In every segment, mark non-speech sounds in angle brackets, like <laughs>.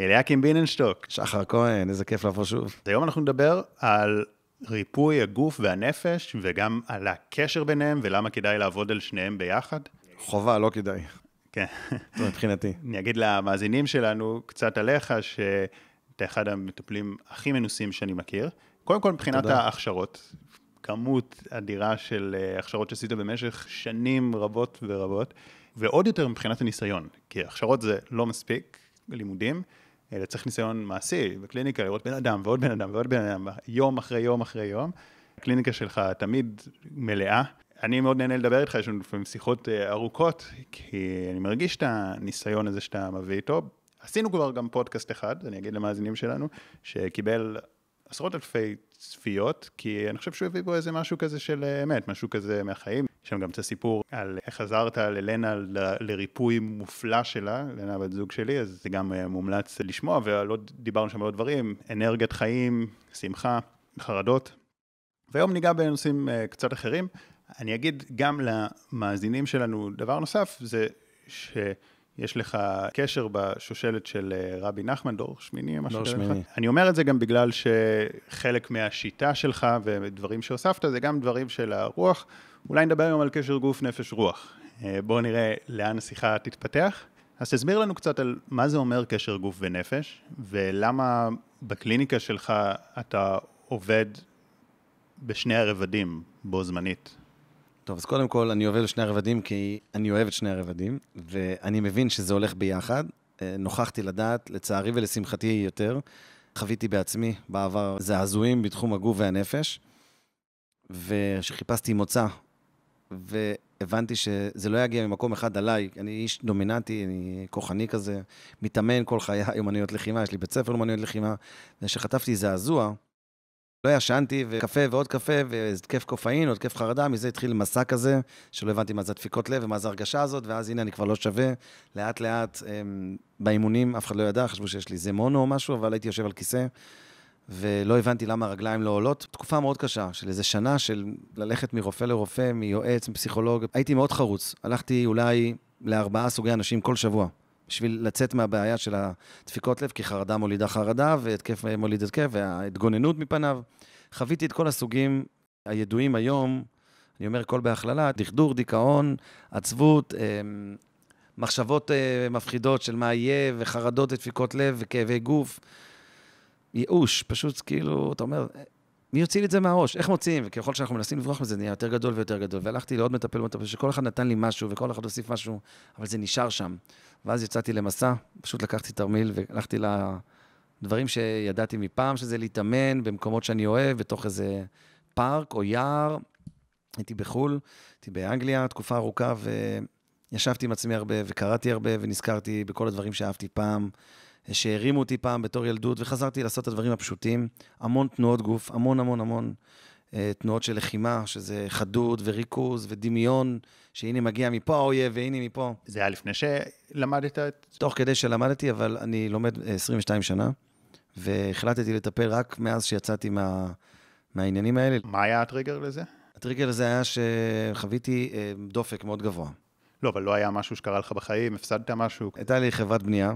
אליקים ביננשטוק. שחר כהן, איזה כיף לבוא שוב. היום אנחנו נדבר על ריפוי הגוף והנפש, וגם על הקשר ביניהם, ולמה כדאי לעבוד על שניהם ביחד. חובה, לא כדאי. כן. מבחינתי. אני אגיד למאזינים שלנו קצת עליך, שאתה אחד המטפלים הכי מנוסים שאני מכיר. קודם כל, מבחינת תודה. ההכשרות, כמות אדירה של אה, הכשרות שעשית במשך שנים רבות ורבות, ועוד יותר מבחינת הניסיון, כי הכשרות זה לא מספיק, לימודים, אלא צריך ניסיון מעשי, בקליניקה לראות בן אדם ועוד בן אדם ועוד בן אדם, יום אחרי יום אחרי יום. הקליניקה שלך תמיד מלאה. אני מאוד נהנה לדבר איתך, יש לנו לפעמים שיחות אה, ארוכות, כי אני מרגיש את הניסיון הזה שאתה מביא איתו. עשינו כבר גם פודקאסט אחד, אני אגיד למאזינים שלנו, שקיבל עשרות אלפי צפיות, כי אני חושב שהוא הביא בו איזה משהו כזה של אה, אמת, משהו כזה מהחיים. יש שם גם את הסיפור על איך עזרת ללנה ל- לריפוי מופלא שלה, לנה בת זוג שלי, אז זה גם אה, מומלץ לשמוע, עוד דיברנו שם על עוד דברים, אנרגיית חיים, שמחה, חרדות. והיום ניגע בנושאים אה, קצת אחרים. אני אגיד גם למאזינים שלנו דבר נוסף, זה שיש לך קשר בשושלת של אה, רבי נחמן, דור שמיני דור כזה. שמיני. אני אומר את זה גם בגלל שחלק מהשיטה שלך ודברים שהוספת, זה גם דברים של הרוח. אולי נדבר היום על קשר גוף, נפש, רוח. אה, בואו נראה לאן השיחה תתפתח. אז תסביר לנו קצת על מה זה אומר קשר גוף ונפש, ולמה בקליניקה שלך אתה עובד בשני הרבדים בו זמנית. טוב, אז קודם כל, אני עובד לשני הרבדים כי אני אוהב את שני הרבדים, ואני מבין שזה הולך ביחד. אה, נוכחתי לדעת, לצערי ולשמחתי יותר, חוויתי בעצמי בעבר זעזועים בתחום הגוף והנפש, וכשחיפשתי מוצא, והבנתי שזה לא יגיע ממקום אחד עליי, אני איש דומיננטי, אני כוחני כזה, מתאמן כל חיי אומנויות לחימה, יש לי בית ספר לאומנויות לחימה, וכשחטפתי זעזוע, לא ישנתי, וקפה ועוד קפה, והתקף קופאין, עוד התקף חרדה, מזה התחיל מסע כזה, שלא הבנתי מה זה דפיקות לב ומה זה הרגשה הזאת, ואז הנה אני כבר לא שווה. לאט לאט, הם, באימונים, אף אחד לא ידע, חשבו שיש לי איזה מונו או משהו, אבל הייתי יושב על כיסא, ולא הבנתי למה הרגליים לא עולות. תקופה מאוד קשה, של איזה שנה של ללכת מרופא לרופא, מיועץ, מפסיכולוג. הייתי מאוד חרוץ. הלכתי אולי לארבעה סוגי אנשים כל שבוע. בשביל לצאת מהבעיה של הדפיקות לב, כי חרדה מולידה חרדה, והתקף מוליד התקף, וההתגוננות מפניו. חוויתי את כל הסוגים הידועים היום, אני אומר הכל בהכללה, דכדוך, דיכאון, עצבות, אמ, מחשבות אה, מפחידות של מה יהיה, וחרדות ודפיקות לב, וכאבי גוף. ייאוש, פשוט כאילו, אתה אומר, מי יוציא לי את זה מהראש? איך מוציאים? וככל שאנחנו מנסים לברוח מזה, זה נהיה יותר גדול ויותר גדול. והלכתי לעוד מטפל ומטפל, שכל אחד נתן לי משהו, וכל אחד הוסיף משהו, אבל זה נשאר שם. ואז יצאתי למסע, פשוט לקחתי תרמיל והלכתי לדברים שידעתי מפעם, שזה להתאמן במקומות שאני אוהב, בתוך איזה פארק או יער. הייתי בחו"ל, הייתי באנגליה תקופה ארוכה, וישבתי עם עצמי הרבה, וקראתי הרבה, ונזכרתי בכל הדברים שאהבתי פעם, שהרימו אותי פעם בתור ילדות, וחזרתי לעשות את הדברים הפשוטים. המון תנועות גוף, המון המון המון אה, תנועות של לחימה, שזה חדות וריכוז ודמיון, שהנה מגיע מפה האויב, והנה מפה. זה היה לפני שלמדת את... תוך כדי שלמדתי, אבל אני לומד אה, 22 שנה, והחלטתי לטפל רק מאז שיצאתי מה, מהעניינים האלה. מה היה הטריגר לזה? הטריגר הזה היה שחוויתי אה, דופק מאוד גבוה. לא, אבל לא היה משהו שקרה לך בחיים, הפסדת משהו. הייתה לי חברת בנייה,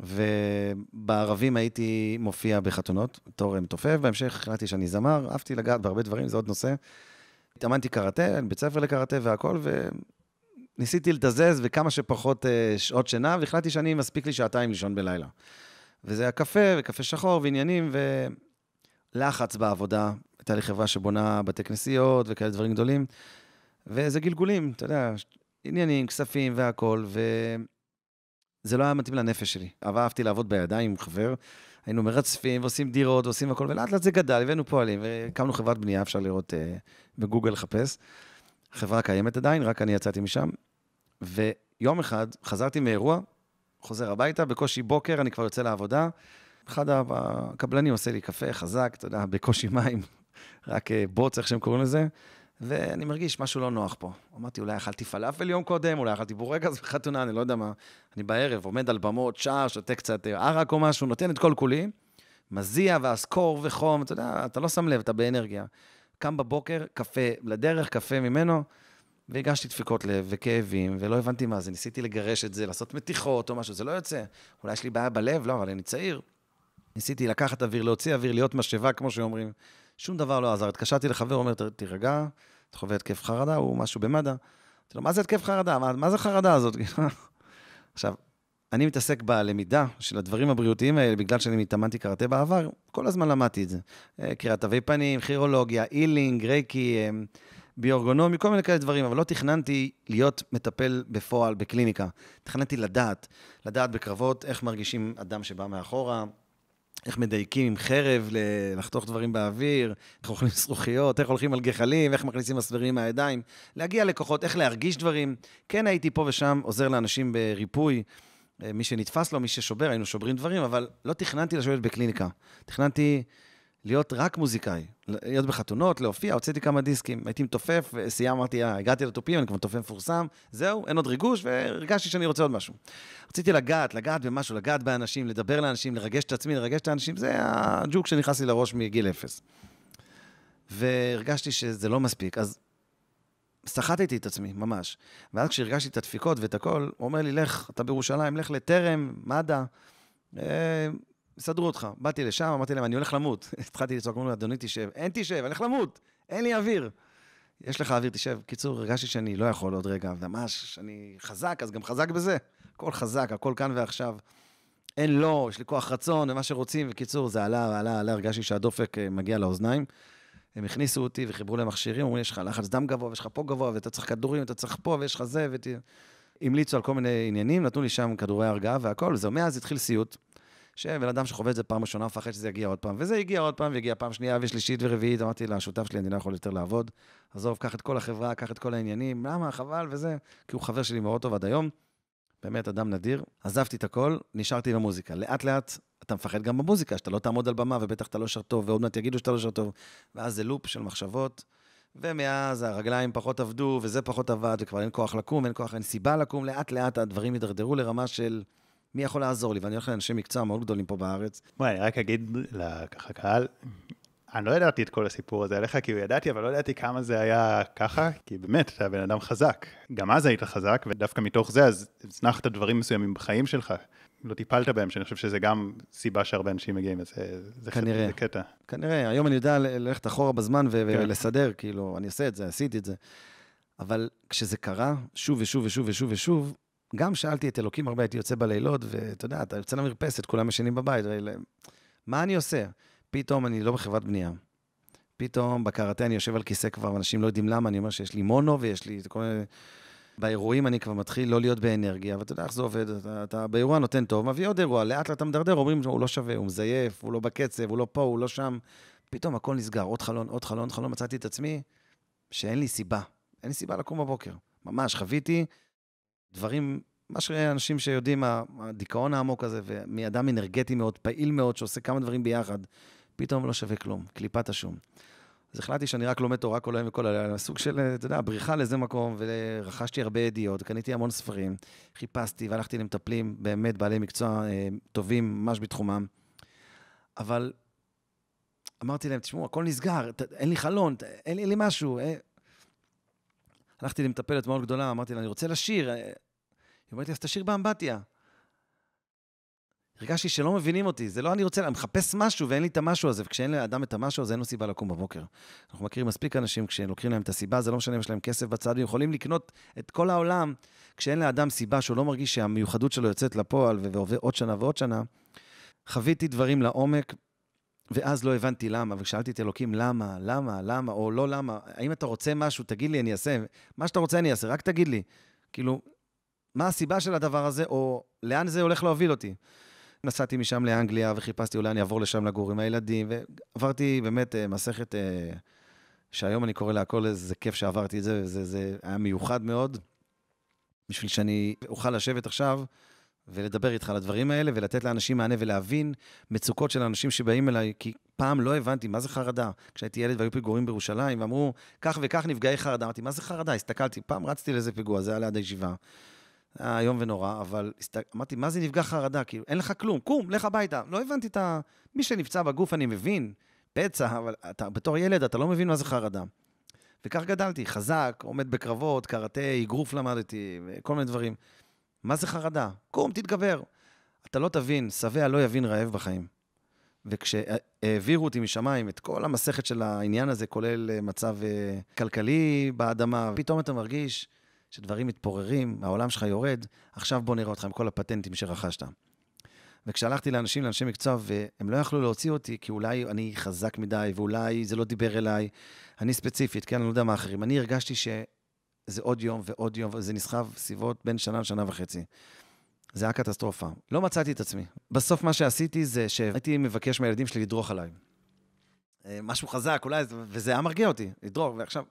ובערבים הייתי מופיע בחתונות, בתור מתופף, בהמשך החלטתי שאני זמר, אהבתי לגעת בהרבה דברים, זה עוד נושא. התאמנתי קראטה, בית ספר לקראטה והכל, וניסיתי לתזז וכמה שפחות אה, שעות שינה, והחלטתי שאני, מספיק לי שעתיים לישון בלילה. וזה היה קפה, וקפה שחור, ועניינים, ולחץ בעבודה. הייתה לי חברה שבונה בתי כנסיות וכאלה דברים גדולים, וזה גלגולים, אתה יודע, עניינים, כספים והכל, וזה לא היה מתאים לנפש שלי. אבל אהבתי לעבוד בידיים עם חבר, היינו מרצפים ועושים דירות ועושים הכל, ולאט לאט זה גדל, הבאנו פועלים, והקמנו חברת בנייה, אפשר לראות uh, בגוגל לחפש. חברה קיימת עדיין, רק אני יצאתי משם. ויום אחד חזרתי מאירוע, חוזר הביתה, בקושי בוקר, אני כבר יוצא לעבודה. אחד הקבלנים עושה לי קפה חזק, אתה יודע, בקושי מים, <laughs> רק אה, בוץ, איך שהם קוראים לזה. ואני מרגיש משהו לא נוח פה. אמרתי, אולי אכלתי פלאפל יום קודם, אולי אכלתי בורקס בחתונה, אני לא יודע מה. אני בערב עומד על במות, שעה, שותה קצת ערק או משהו, נותן את כל כולי, מזיע ואסקור וחום, אתה יודע, אתה לא שם לב, אתה באנרגיה. קם בבוקר, קפה לדרך, קפה ממנו, והגשתי דפיקות לב וכאבים, ולא הבנתי מה זה, ניסיתי לגרש את זה, לעשות מתיחות או משהו, זה לא יוצא. אולי יש לי בעיה בלב, לא, אבל אני צעיר. ניסיתי לקחת אוויר, להוציא אוויר, להיות משאבה, כמו שאומרים. שום דבר לא עזר. התקשרתי לחבר, אומר, תירגע, אתה חווה התקף חרדה, הוא משהו במד"א. אמרתי לו, מה זה התקף חרדה? מה, מה זה חרדה הזאת? <laughs> עכשיו, אני מתעסק בלמידה של הדברים הבריאותיים האלה, בגלל שאני התאמנתי קראטה בעבר, כל הזמן למדתי את זה. אה, קריאת תווי פנים, כירולוגיה, אילינג, רייקי, אה, ביורגונומי, כל מיני כאלה דברים, אבל לא תכננתי להיות מטפל בפועל בקליניקה. תכננתי לדעת, לדעת בקרבות איך מרגישים אדם שבא מאחורה, איך מדייקים עם חרב לחתוך דברים באוויר, איך אוכלים <laughs> זכוכיות, איך הולכים על גחלים, איך מכניסים מסברים מהידיים, להגיע לכוחות, איך להרגיש דברים. כן הייתי פה ושם עוזר לאנשים בריפוי, אה, מי שנתפס לו, מי ששובר, היינו שוברים דברים, אבל לא תכננתי לשבת בקליניקה. תכננתי להיות רק מוזיקאי, להיות בחתונות, להופיע, הוצאתי כמה דיסקים, הייתי מתופף, סיים, אמרתי, אה, הגעתי לתופים, אני כבר מתופף מפורסם, זהו, אין עוד ריגוש, והרגשתי שאני רוצה עוד משהו. רציתי לגעת, לגעת במשהו, לגעת באנשים, לדבר לאנשים, לרגש את עצמי, לרגש את האנשים, זה הג'וק שנכנס לי לראש מגיל אפס. והרגשתי שזה לא מספיק, אז סחטתי את עצמי, ממש. ואז כשהרגשתי את הדפיקות ואת הכל, הוא אומר לי, לך, אתה בירושלים, לך לטרם, מד"א. יסדרו אותך. באתי לשם, אמרתי להם, אני הולך למות. <laughs> התחלתי לצעוק, אמרו לי, אדוני, תשב. אין תשב, אני הולך למות, אין לי אוויר. יש לך אוויר, תשב. קיצור, הרגשתי שאני לא יכול עוד רגע, ממש, אני חזק, אז גם חזק בזה. הכל חזק, הכל כאן ועכשיו. אין לא, יש לי כוח רצון ומה שרוצים. בקיצור, זה עלה, עלה, עלה, הרגשתי שהדופק אה, מגיע לאוזניים. הם הכניסו אותי וחיברו להם מכשירים, אמרו לי, יש לך לחץ דם גבוה, ויש לך פה גבוה, ואתה צריך כדורים, אתה צריך פה, ויש לך זה, ות... המליצו על כל מיני עניינים, נתנו לי שם כדורי הרגעה והכל, וזהו, מאז התחיל סיוט. שבן אדם שחווה את זה פעם ראשונה, מפחד שזה יגיע עוד פעם. וזה הגיע עוד פעם, והגיע פעם שנייה ושלישית ורביעית. אמרתי לשותף שלי, אני לא יכול יותר לעבוד. עזוב, קח את כל החברה, קח את כל העניינים. למה? חבל וזה. כי הוא חבר שלי מאוד טוב עד היום. באמת אדם נדיר. עזבתי את הכל, נשארתי במוזיקה. לאט לאט אתה מפחד גם במוזיקה, שאתה לא תעמוד על במה ובטח אתה לא שר טוב, ועוד מעט יגידו שאתה לא שר טוב. ואז זה לופ של מחשבות. ומאז הרגליים פחות עבדו, וזה פחות עבד, וכבר אין כוח לקום, אין כוח, אין סיבה לקום. לאט לאט הדברים הידרדרו לרמה של... מי יכול לעזור לי? ואני הולך לאנשי מקצוע מאוד גדולים פה בארץ. בואי, אני רק אגיד לככה קהל, אני לא ידעתי את כל הסיפור הזה עליך, כאילו ידעתי, אבל לא ידעתי כמה זה היה ככה, כי באמת, אתה בן אדם חזק. גם אז היית חזק, ודווקא מתוך זה, אז הצנחת דברים מסוימים בחיים שלך. לא טיפלת בהם, שאני חושב שזה גם סיבה שהרבה אנשים מגיעים, זה, זה, כנראה, זה קטע. כנראה, היום אני יודע ללכת אחורה בזמן ו- כן. ולסדר, כאילו, אני עושה את זה, עשיתי את זה. אבל כשזה קרה, שוב ושוב ושוב ושוב ושוב, גם שאלתי את אלוקים הרבה, הייתי יוצא בלילות, ואתה יודע, אתה יוצא למרפסת, כולם ישנים בבית, מה אני עושה? פתאום אני לא בחברת בנייה. פתאום בקראטה אני יושב על כיסא כבר, ואנשים לא יודעים למה, אני אומר שיש לי מונו ויש לי כל מיני... באירועים אני כבר מתחיל לא להיות באנרגיה, ואתה יודע איך זה עובד, אתה, אתה באירוע נותן טוב, מביא עוד אירוע, לאט לאט אתה מדרדר, אומרים, הוא לא שווה, הוא מזייף, הוא לא בקצב, הוא לא פה, הוא לא שם. פתאום הכל נסגר, עוד חלון, עוד חלון, עוד חלון, מצאתי את עצמי שאין לי סיבה. אין לי סיבה לקום בבוקר. ממש, חוויתי דברים, מה שאנשים שיודעים, הדיכאון העמוק הזה, ומאדם אנרגטי מאוד, פעיל מאוד, שעושה כמה דברים ביחד, פתאום לא שווה כלום, קליפת השום. אז החלטתי שאני רק לומד תורה כל היום וכל הלילה, סוג של, אתה יודע, בריחה לאיזה מקום, ורכשתי הרבה ידיעות, קניתי המון ספרים, חיפשתי והלכתי למטפלים, באמת בעלי מקצוע אה, טובים, ממש בתחומם. אבל אמרתי להם, תשמעו, הכל נסגר, אין לי חלון, אין לי, אין לי משהו. אה. הלכתי למטפלת מאוד גדולה, אמרתי לה, אני רוצה לשיר. היא אומרת לי, אז תשאיר באמבטיה. הרגשתי שלא מבינים אותי, זה לא אני רוצה, אני מחפש משהו ואין לי את המשהו הזה, וכשאין לאדם את המשהו הזה, אין לו סיבה לקום בבוקר. אנחנו מכירים מספיק אנשים, כשלוקחים להם את הסיבה, זה לא משנה אם יש להם כסף בצד, הם יכולים לקנות את כל העולם, כשאין לאדם סיבה שהוא לא מרגיש שהמיוחדות שלו יוצאת לפועל ועובר עוד שנה ועוד שנה. חוויתי דברים לעומק, ואז לא הבנתי למה, ושאלתי את אלוקים, למה, למה, למה, או לא למה, האם אתה רוצה משהו, תגיד לי, אני אעשה, מה שאתה רוצה אני אעשה, רק תגיד לי. כאילו, מה הסיבה של הדבר הזה, או לאן זה הולך להוביל אותי. נסעתי משם לאנגליה וחיפשתי אולי אני אעבור לשם לגור עם הילדים, ועברתי באמת אה, מסכת אה, שהיום אני קורא לה הכל איזה כיף שעברתי את זה, וזה זה היה מיוחד מאוד, בשביל שאני אוכל לשבת עכשיו ולדבר איתך על הדברים האלה, ולתת לאנשים מענה ולהבין מצוקות של אנשים שבאים אליי, כי פעם לא הבנתי מה זה חרדה. כשהייתי ילד והיו פיגורים בירושלים, ואמרו, כך וכך נפגעי חרדה. אמרתי, מה זה חרדה? הסתכלתי, פעם רצתי לאיזה פיגוע, זה היה ליד הישיבה. היה איום ונורא, אבל אמרתי, מה זה נפגע חרדה? כאילו, אין לך כלום, קום, לך הביתה. לא הבנתי את ה... מי שנפצע בגוף, אני מבין, פצע, אבל אתה בתור ילד, אתה לא מבין מה זה חרדה. וכך גדלתי, חזק, עומד בקרבות, קראטה, אגרוף למדתי, וכל מיני דברים. מה זה חרדה? קום, תתגבר. אתה לא תבין, שבע לא יבין רעב בחיים. וכשהעבירו אותי משמיים את כל המסכת של העניין הזה, כולל אה, מצב אה, כלכלי באדמה, פתאום אתה מרגיש שדברים מתפוררים, העולם שלך יורד, עכשיו בוא נראה אותך עם כל הפטנטים שרכשת. וכשהלכתי לאנשים, לאנשי מקצוע, והם לא יכלו להוציא אותי, כי אולי אני חזק מדי, ואולי זה לא דיבר אליי, אני ספציפית, כן, אני לא יודע מה אחרים. אני הרגשתי שזה עוד יום ועוד יום, וזה נסחב סביבות בין שנה לשנה וחצי. זה היה קטסטרופה. לא מצאתי את עצמי. בסוף מה שעשיתי זה שהייתי מבקש מהילדים שלי לדרוך עליי. אה, משהו חזק, אולי, וזה היה מרגיע אותי, לדרוך, ועכשיו,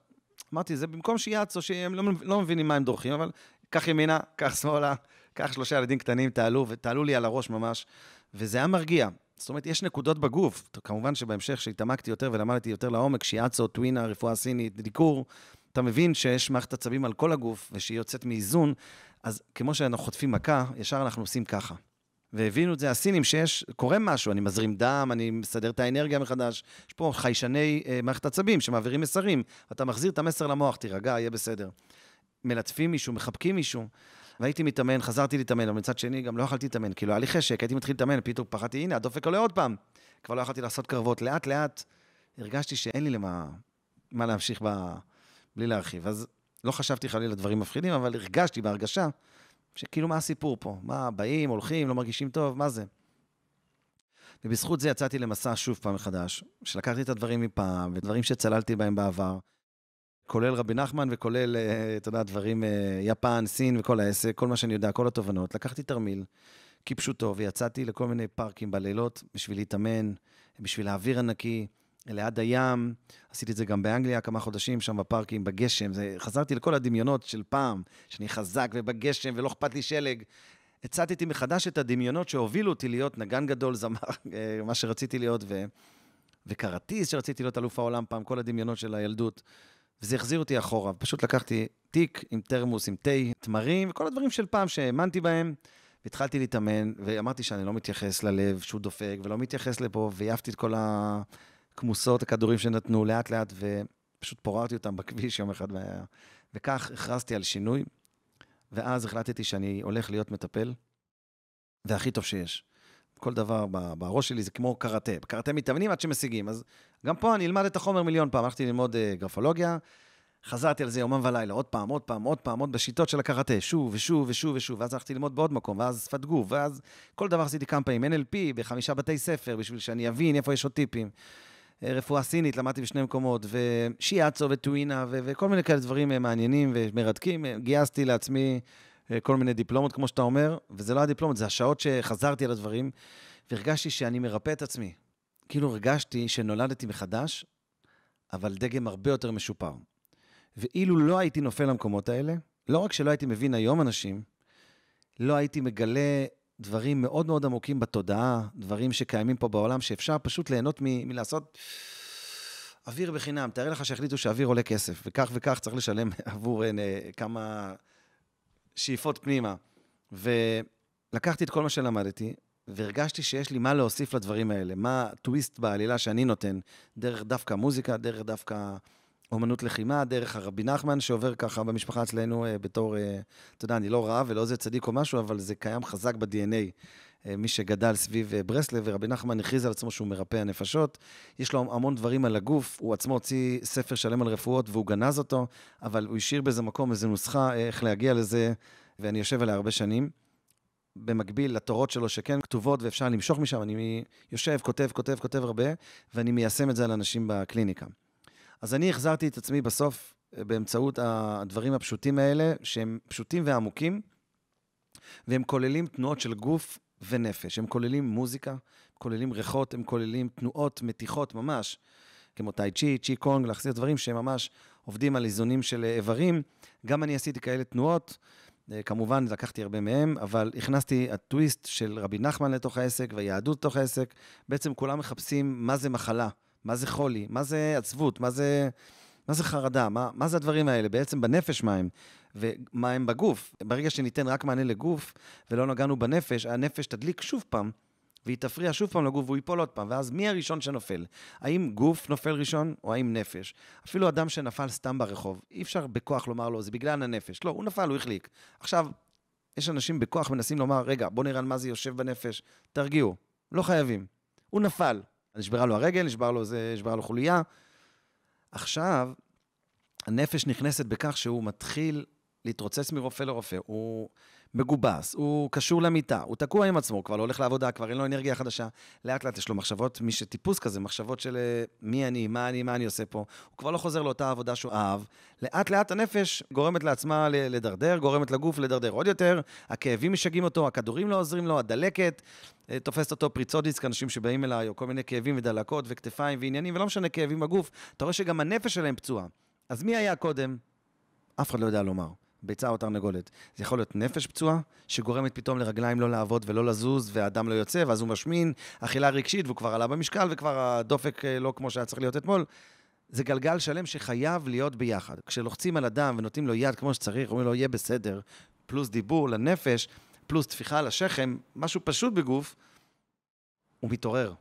אמרתי, זה במקום שיעצו, שהם לא, לא מבינים מה הם דורכים, אבל קח ימינה, קח שמאלה, קח שלושה ילדים קטנים, תעלו, ותעלו לי על הראש ממש, וזה היה מרגיע. זאת אומרת, יש נקודות בגוף. כמובן שבהמשך, כשהתעמקתי יותר ולמדתי יותר לעומק, שיאצו, טווינה, רפואה סינית, דיקור, אתה מבין שיש מערכת עצבים על כל הגוף, ושהיא יוצאת מאיזון, אז כמו שאנחנו חוטפים מכה, ישר אנחנו עושים ככה. והבינו את זה הסינים, שיש, קורה משהו, אני מזרים דם, אני מסדר את האנרגיה מחדש. יש פה חיישני אה, מערכת עצבים שמעבירים מסרים. אתה מחזיר את המסר למוח, תירגע, יהיה בסדר. מלטפים מישהו, מחבקים מישהו. והייתי מתאמן, חזרתי להתאמן, אבל מצד שני גם לא יכלתי להתאמן, כאילו היה לי חשק, הייתי מתחיל להתאמן, פתאום פחדתי, הנה, הדופק עולה עוד פעם. כבר לא יכלתי לעשות קרבות. לאט לאט הרגשתי שאין לי למה מה להמשיך ב... בלי להרחיב. אז לא חשבתי חלילה דברים מפחידים, אבל הרגשתי בהרגשה שכאילו מה הסיפור פה? מה, באים, הולכים, לא מרגישים טוב, מה זה? ובזכות זה יצאתי למסע שוב פעם מחדש, שלקחתי את הדברים מפעם, ודברים שצללתי בהם בעבר, כולל רבי נחמן וכולל, אה, אתה יודע, דברים, אה, יפן, סין וכל העסק, כל מה שאני יודע, כל התובנות. לקחתי תרמיל, כפשוטו, ויצאתי לכל מיני פארקים בלילות בשביל להתאמן, בשביל האוויר הנקי. ליד הים, עשיתי את זה גם באנגליה כמה חודשים, שם בפארקים, בגשם. זה, חזרתי לכל הדמיונות של פעם, שאני חזק ובגשם ולא אכפת לי שלג. הצטתי מחדש את הדמיונות שהובילו אותי להיות נגן גדול, זמר, אה, מה שרציתי להיות, ו... וקראטיס שרציתי להיות אלוף העולם פעם, כל הדמיונות של הילדות. וזה החזיר אותי אחורה. פשוט לקחתי תיק עם תרמוס, עם תה, תמרים, וכל הדברים של פעם שהאמנתי בהם, והתחלתי להתאמן, ואמרתי שאני לא מתייחס ללב שהוא דופק, ולא מתייחס לפה, והעפתי את כל ה... כמוסות, הכדורים שנתנו לאט לאט, ופשוט פוררתי אותם בכביש יום אחד, וכך הכרזתי על שינוי, ואז החלטתי שאני הולך להיות מטפל, והכי טוב שיש. כל דבר בראש שלי זה כמו קראטה. בקראטה מתאמנים עד שמשיגים. אז גם פה אני אלמד את החומר מיליון פעם. הלכתי ללמוד uh, גרפולוגיה, חזרתי על זה יומם ולילה, עוד פעם, עוד פעם, עוד פעם, עוד בשיטות של הקראטה, שוב ושוב ושוב ושוב, ואז הלכתי ללמוד בעוד מקום, ואז שפת גוף, ואז כל דבר עשיתי כמה פעמים, NLP בחמישה בתי ספר, בשביל שאני אבין איפה יש עוד טיפים. רפואה סינית, למדתי בשני מקומות, ושיאצו וטווינה, ו- וכל מיני כאלה דברים אה, מעניינים ומרתקים. גייסתי לעצמי אה, כל מיני דיפלומות, כמו שאתה אומר, וזה לא הדיפלומות, זה השעות שחזרתי על הדברים, והרגשתי שאני מרפא את עצמי. כאילו הרגשתי שנולדתי מחדש, אבל דגם הרבה יותר משופר. ואילו לא הייתי נופל למקומות האלה, לא רק שלא הייתי מבין היום אנשים, לא הייתי מגלה דברים מאוד מאוד עמוקים בתודעה, דברים שקיימים פה בעולם, שאפשר פשוט ליהנות מ- מלעשות אוויר בחינם. תאר לך שהחליטו שאוויר עולה כסף, וכך וכך צריך לשלם <laughs> עבור uh, כמה שאיפות פנימה. ולקחתי את כל מה שלמדתי, והרגשתי שיש לי מה להוסיף לדברים האלה, מה הטוויסט בעלילה שאני נותן, דרך דווקא מוזיקה, דרך דווקא אומנות לחימה, דרך הרבי נחמן, שעובר ככה במשפחה אצלנו אה, בתור, אה, אתה יודע, אני לא רב ולא איזה צדיק או משהו, אבל זה קיים חזק ב-DNA. אה, מי שגדל סביב ברסלב, ורבי נחמן הכריז על עצמו שהוא מרפא הנפשות. יש לו המון דברים על הגוף, הוא עצמו הוציא ספר שלם על רפואות והוא גנז אותו, אבל הוא השאיר באיזה מקום איזו נוסחה איך להגיע לזה, ואני יושב עליה הרבה שנים. במקביל לתורות שלו שכן כתובות ואפשר למשוך משם, אני יושב, כותב, כותב, כותב הרבה, ואני מיישם את זה על אנשים בקליניקה. אז אני החזרתי את עצמי בסוף אה, באמצעות הדברים הפשוטים האלה, שהם פשוטים ועמוקים, והם כוללים תנועות של גוף ונפש. הם כוללים מוזיקה, כוללים ריחות, הם כוללים תנועות מתיחות ממש, כמו טאי צ'י, צ'י קונג, להחזיר דברים שהם ממש עובדים על איזונים של איברים. גם אני עשיתי כאלה תנועות. אה, כמובן, לקחתי הרבה מהם, אבל הכנסתי הטוויסט של רבי נחמן לתוך העסק והיהדות לתוך העסק. בעצם כולם מחפשים מה זה מחלה. מה זה חולי, מה זה עצבות, מה זה, מה זה חרדה, מה, מה זה הדברים האלה, בעצם בנפש מה הם, ומה הם בגוף. ברגע שניתן רק מענה לגוף ולא נגענו בנפש, הנפש תדליק שוב פעם והיא תפריע שוב פעם לגוף והוא ייפול עוד פעם, ואז מי הראשון שנופל? האם גוף נופל ראשון, או האם נפש? אפילו אדם שנפל סתם ברחוב, אי אפשר בכוח לומר לו, זה בגלל הנפש. לא, הוא נפל, הוא החליק. עכשיו, יש אנשים בכוח מנסים לומר, רגע, בוא נראה על מה זה יושב בנפש, תרגיעו, לא חייבים. הוא נפל, נשברה לו הרגל, נשבר לו, זה, נשברה לו חוליה. עכשיו, הנפש נכנסת בכך שהוא מתחיל להתרוצץ מרופא לרופא, הוא מגובס, הוא קשור למיטה, הוא תקוע עם עצמו, כבר לא הולך לעבודה, כבר אין לו אנרגיה חדשה. לאט לאט יש לו מחשבות, מי שטיפוס כזה, מחשבות של אה, מי אני, מה אני, מה אני עושה פה. הוא כבר לא חוזר לאותה עבודה שהוא אהב. לאט לאט הנפש גורמת לעצמה לדרדר, גורמת לגוף לדרדר עוד יותר, הכאבים משגעים אותו, הכדורים לא עוזרים לו, הדלקת אה, תופסת אותו פריצות דיסק, אנשים שבאים אליי, או כל מיני כאבים ודלקות וכתפיים ועניינים, ולא משנה כאבים בגוף, אתה רואה שגם הנפש שלהם פצועה. אז מי היה קודם? אף אחד לא יודע לומר. ביצה או תרנגולת. זה יכול להיות נפש פצועה, שגורמת פתאום לרגליים לא לעבוד ולא לזוז, והאדם לא יוצא, ואז הוא משמין, אכילה רגשית, והוא כבר עלה במשקל, וכבר הדופק אה, לא כמו שהיה צריך להיות אתמול. זה גלגל שלם שחייב להיות ביחד. כשלוחצים על אדם ונותנים לו יד כמו שצריך, אומרים לו, יהיה בסדר, פלוס דיבור לנפש, פלוס טפיחה על השכם, משהו פשוט בגוף, הוא מתעורר.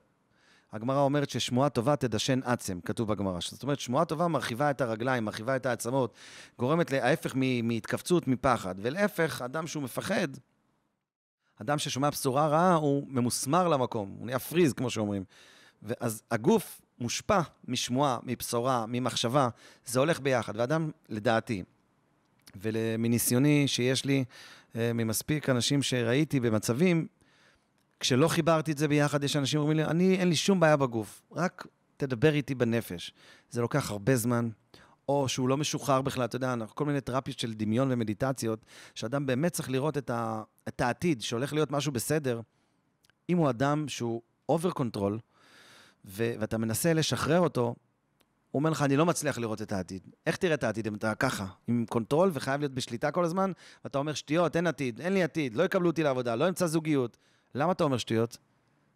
הגמרא אומרת ששמועה טובה תדשן עצם, כתוב בגמרא. זאת אומרת, שמועה טובה מרחיבה את הרגליים, מרחיבה את העצמות, גורמת להפך מהתכווצות, מפחד. ולהפך, אדם שהוא מפחד, אדם ששומע בשורה רעה, הוא ממוסמר למקום, הוא נהיה פריז, כמו שאומרים. אז הגוף מושפע משמועה, מבשורה, ממחשבה, זה הולך ביחד. ואדם, לדעתי, ומניסיוני שיש לי, אה, ממספיק אנשים שראיתי במצבים, כשלא חיברתי את זה ביחד, יש אנשים שאומרים לי, אני, אין לי שום בעיה בגוף, רק תדבר איתי בנפש. זה לוקח הרבה זמן, או שהוא לא משוחרר בכלל, אתה יודע, כל מיני תרפיות של דמיון ומדיטציות, שאדם באמת צריך לראות את, ה, את העתיד, שהולך להיות משהו בסדר. אם הוא אדם שהוא over control, ואתה מנסה לשחרר אותו, הוא אומר לך, אני לא מצליח לראות את העתיד. איך תראה את העתיד אם אתה ככה, עם control וחייב להיות בשליטה כל הזמן, ואתה אומר, שטויות, אין עתיד, אין לי עתיד, לא יקבלו אותי לעבודה, לא אמצא זוגיות. למה אתה אומר שטויות?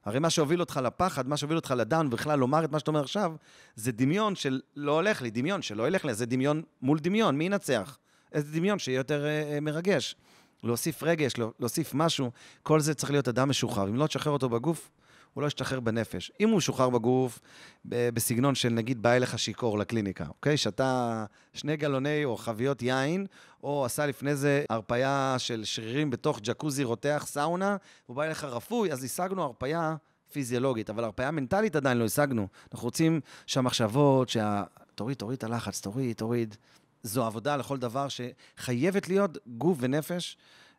הרי מה שהוביל אותך לפחד, מה שהוביל אותך ל down, ובכלל לומר את מה שאתה אומר עכשיו, זה דמיון של לא הולך לי, דמיון שלא ילך לי, זה דמיון מול דמיון, מי ינצח? איזה דמיון שיהיה יותר אה, אה מרגש. להוסיף רגש, להוסיף משהו, כל זה צריך להיות אדם משוחרר. אם לא תשחרר אותו בגוף, הוא לא ישתחרר בנפש. אם הוא שוחרר בגוף, בסגנון של נגיד בא אליך שיכור לקליניקה, אוקיי? שתה שני גלוני או חביות יין, או עשה לפני זה הרפייה של שרירים בתוך ג'קוזי רותח, סאונה, הוא בא אליך רפוי, אז השגנו הרפייה פיזיולוגית, אבל הרפייה מנטלית עדיין לא השגנו. אנחנו רוצים שהמחשבות, שה... תוריד, תוריד את הלחץ, תוריד, תוריד. זו עבודה לכל דבר שחייבת להיות גוף ונפש.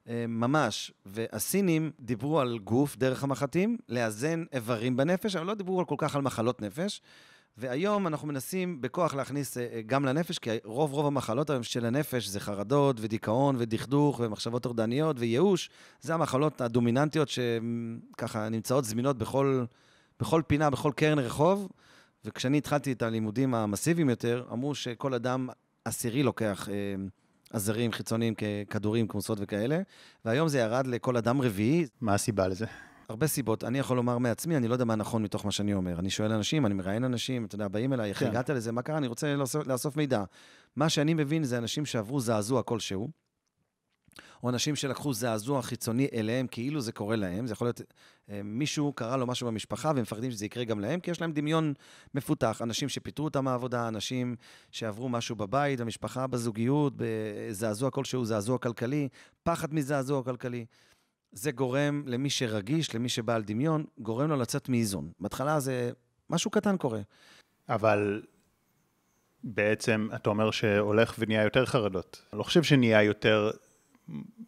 אה, ממש, והסינים דיברו על גוף דרך המחטים, לאזן איברים בנפש, אבל לא דיברו כל כך על מחלות נפש. והיום אנחנו מנסים בכוח להכניס אה, אה, גם לנפש, כי רוב רוב המחלות היום של הנפש זה חרדות ודיכאון ודכדוך ומחשבות טורדניות וייאוש. זה המחלות הדומיננטיות שככה נמצאות זמינות בכל, בכל פינה, בכל קרן רחוב. וכשאני התחלתי את הלימודים המסיביים יותר, אמרו שכל אדם עשירי לוקח... עזרים חיצוניים ככדורים, כמוסות וכאלה, והיום זה ירד לכל אדם רביעי. מה הסיבה לזה? הרבה סיבות. אני יכול לומר מעצמי, אני לא יודע מה נכון מתוך מה שאני אומר. אני שואל אנשים, אני מראיין אנשים, אתה יודע, באים אליי, איך כן. הגעת לזה, מה קרה? אני רוצה לאסוף, לאסוף מידע. מה שאני מבין זה אנשים שעברו זעזוע כלשהו, או אנשים שלקחו זעזוע חיצוני אליהם, כאילו זה קורה להם. זה יכול להיות, אה, מישהו קרה לו משהו במשפחה, והם מפחדים שזה יקרה גם להם, כי יש להם דמיון מפותח. אנשים שפיטרו אותם מהעבודה, אנשים שעברו משהו בבית, במשפחה, בזוגיות, בזעזוע כלשהו, זעזוע כלכלי, פחד מזעזוע כלכלי. זה גורם למי שרגיש, למי שבעל דמיון, גורם לו לצאת מאיזון. בהתחלה זה משהו קטן קורה. אבל בעצם אתה אומר שהולך ונהיה יותר חרדות. אני לא חושב שנהיה יותר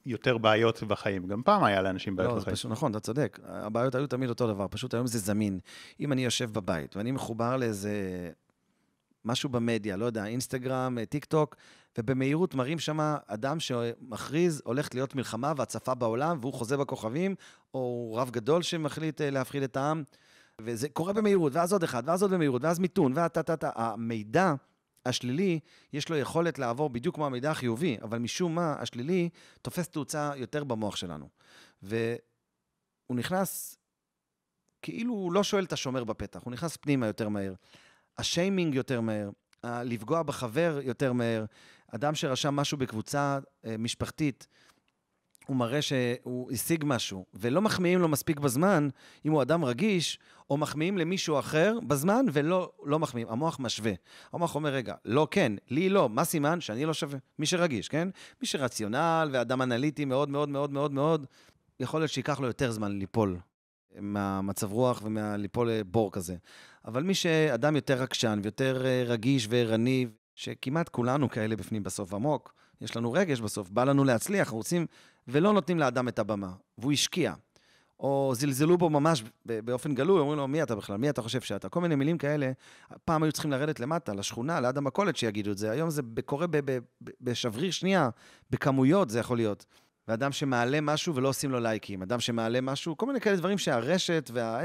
יותר בעיות בחיים. גם פעם היה לאנשים בעיות לא, בחיים. פשוט, נכון, אתה צודק. הבעיות היו תמיד אותו דבר, פשוט היום זה זמין. אם אני יושב בבית ואני מחובר לאיזה משהו במדיה, לא יודע, אינסטגרם, טיק טוק, ובמהירות מראים שם אדם שמכריז, הולכת להיות מלחמה והצפה בעולם, והוא חוזה בכוכבים, או רב גדול שמחליט אה, להפחיד את העם, וזה קורה במהירות, ואז עוד אחד, ואז עוד במהירות, ואז מיתון, והטה-טה-טה. המידע... השלילי, יש לו יכולת לעבור בדיוק כמו המידע החיובי, אבל משום מה, השלילי תופס תאוצה יותר במוח שלנו. והוא נכנס, כאילו הוא לא שואל את השומר בפתח, הוא נכנס פנימה יותר מהר. השיימינג יותר מהר, לפגוע בחבר יותר מהר. אדם שרשם משהו בקבוצה אה, משפחתית, הוא מראה שהוא השיג משהו, ולא מחמיאים לו מספיק בזמן, אם הוא אדם רגיש, או מחמיאים למישהו אחר בזמן, ולא לא מחמיאים. המוח משווה. המוח אומר, רגע, לא, כן, לי לא, מה סימן? שאני לא שווה. מי שרגיש, כן? מי שרציונל ואדם אנליטי מאוד מאוד מאוד מאוד מאוד, יכול להיות שייקח לו יותר זמן ליפול מהמצב רוח ומליפול לבור כזה. אבל מי שאדם יותר רגשן ויותר אה, רגיש וערני, שכמעט כולנו כאלה בפנים בסוף עמוק, יש לנו רגש בסוף, בא לנו להצליח, רוצים, ולא נותנים לאדם את הבמה, והוא השקיע. או זלזלו בו ממש באופן גלוי, אומרים לו, מי אתה בכלל? מי אתה חושב שאתה? כל מיני מילים כאלה. פעם היו צריכים לרדת למטה, לשכונה, ליד המכולת שיגידו את זה. היום זה קורה בשבריר שנייה, בכמויות זה יכול להיות. ואדם שמעלה משהו ולא עושים לו לייקים, אדם שמעלה משהו, כל מיני כאלה דברים שהרשת וה...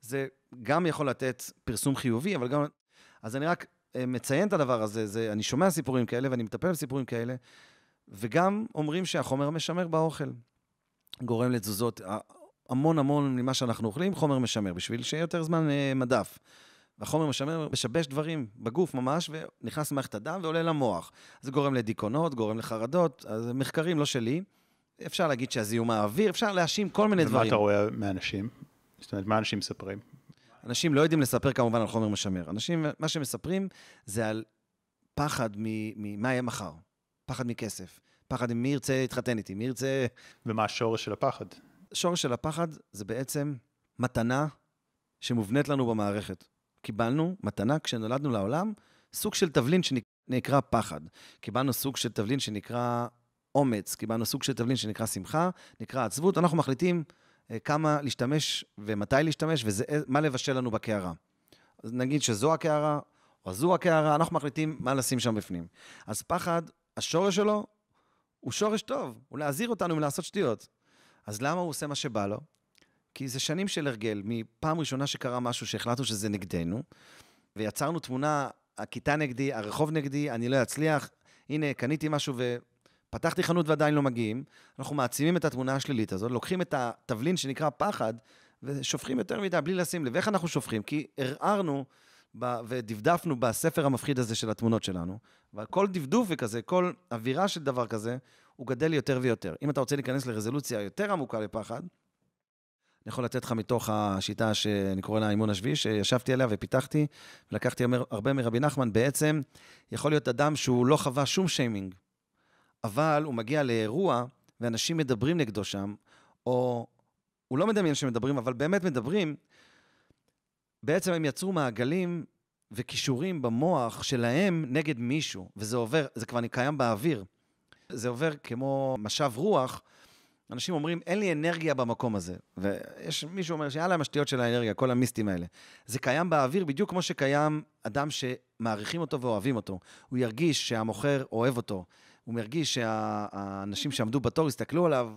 זה גם יכול לתת פרסום חיובי, אבל גם... אז אני רק אה, מציין את הדבר הזה, זה, אני שומע סיפורים כאלה ואני מטפל בסיפורים כאלה, וגם אומרים שהחומר המשמר באוכל גורם לתזוזות. המון המון ממה שאנחנו אוכלים, חומר משמר, בשביל שיהיה יותר זמן אה, מדף. והחומר משמר משבש דברים בגוף ממש, ונכנס למערכת הדם ועולה למוח. זה גורם לדיכאונות, גורם לחרדות, אז מחקרים לא שלי. אפשר להגיד שהזיהום האוויר, אפשר להאשים כל מיני דברים. ומה אתה רואה מאנשים? זאת אומרת, מה אנשים מספרים? אנשים לא יודעים לספר כמובן על חומר משמר. אנשים, מה שמספרים זה על פחד ממה יהיה מחר, פחד מכסף, פחד מי ירצה להתחתן איתי, מי ירצה... ומה השורש של הפחד? השורש של הפחד זה בעצם מתנה שמובנית לנו במערכת. קיבלנו מתנה כשנולדנו לעולם, סוג של תבלין שנקרא פחד. קיבלנו סוג של תבלין שנקרא אומץ, קיבלנו סוג של תבלין שנקרא שמחה, נקרא עצבות, אנחנו מחליטים אה, כמה להשתמש ומתי להשתמש ומה לבשל לנו בקערה. נגיד שזו הקערה, או זו הקערה, אנחנו מחליטים מה לשים שם בפנים. אז פחד, השורש שלו הוא שורש טוב, הוא להזהיר אותנו מלעשות שטויות. אז למה הוא עושה מה שבא לו? כי זה שנים של הרגל, מפעם ראשונה שקרה משהו שהחלטנו שזה נגדנו, ויצרנו תמונה, הכיתה נגדי, הרחוב נגדי, אני לא אצליח, הנה, קניתי משהו ופתחתי חנות ועדיין לא מגיעים, אנחנו מעצימים את התמונה השלילית הזאת, לוקחים את התבלין שנקרא פחד, ושופכים יותר מדי בלי לשים לב. איך אנחנו שופכים? כי ערערנו ודפדפנו בספר המפחיד הזה של התמונות שלנו, וכל דפדוף וכזה, כל אווירה של דבר כזה, הוא גדל יותר ויותר. אם אתה רוצה להיכנס לרזולוציה יותר עמוקה לפחד, אני יכול לתת לך מתוך השיטה שאני קורא לה האימון השביעי, שישבתי עליה ופיתחתי, ולקחתי הרבה מרבי נחמן, בעצם יכול להיות אדם שהוא לא חווה שום שיימינג, אבל הוא מגיע לאירוע ואנשים מדברים נגדו שם, או הוא לא מדמיין שמדברים, אבל באמת מדברים, בעצם הם יצרו מעגלים וכישורים במוח שלהם נגד מישהו, וזה עובר, זה כבר קיים באוויר. זה עובר כמו משב רוח. אנשים אומרים, אין לי אנרגיה במקום הזה. ויש מישהו אומר שיאללה, המשתיות של האנרגיה, כל המיסטים האלה. זה קיים באוויר בדיוק כמו שקיים אדם שמעריכים אותו ואוהבים אותו. הוא ירגיש שהמוכר אוהב אותו. הוא מרגיש שהאנשים שעמדו בתור הסתכלו עליו.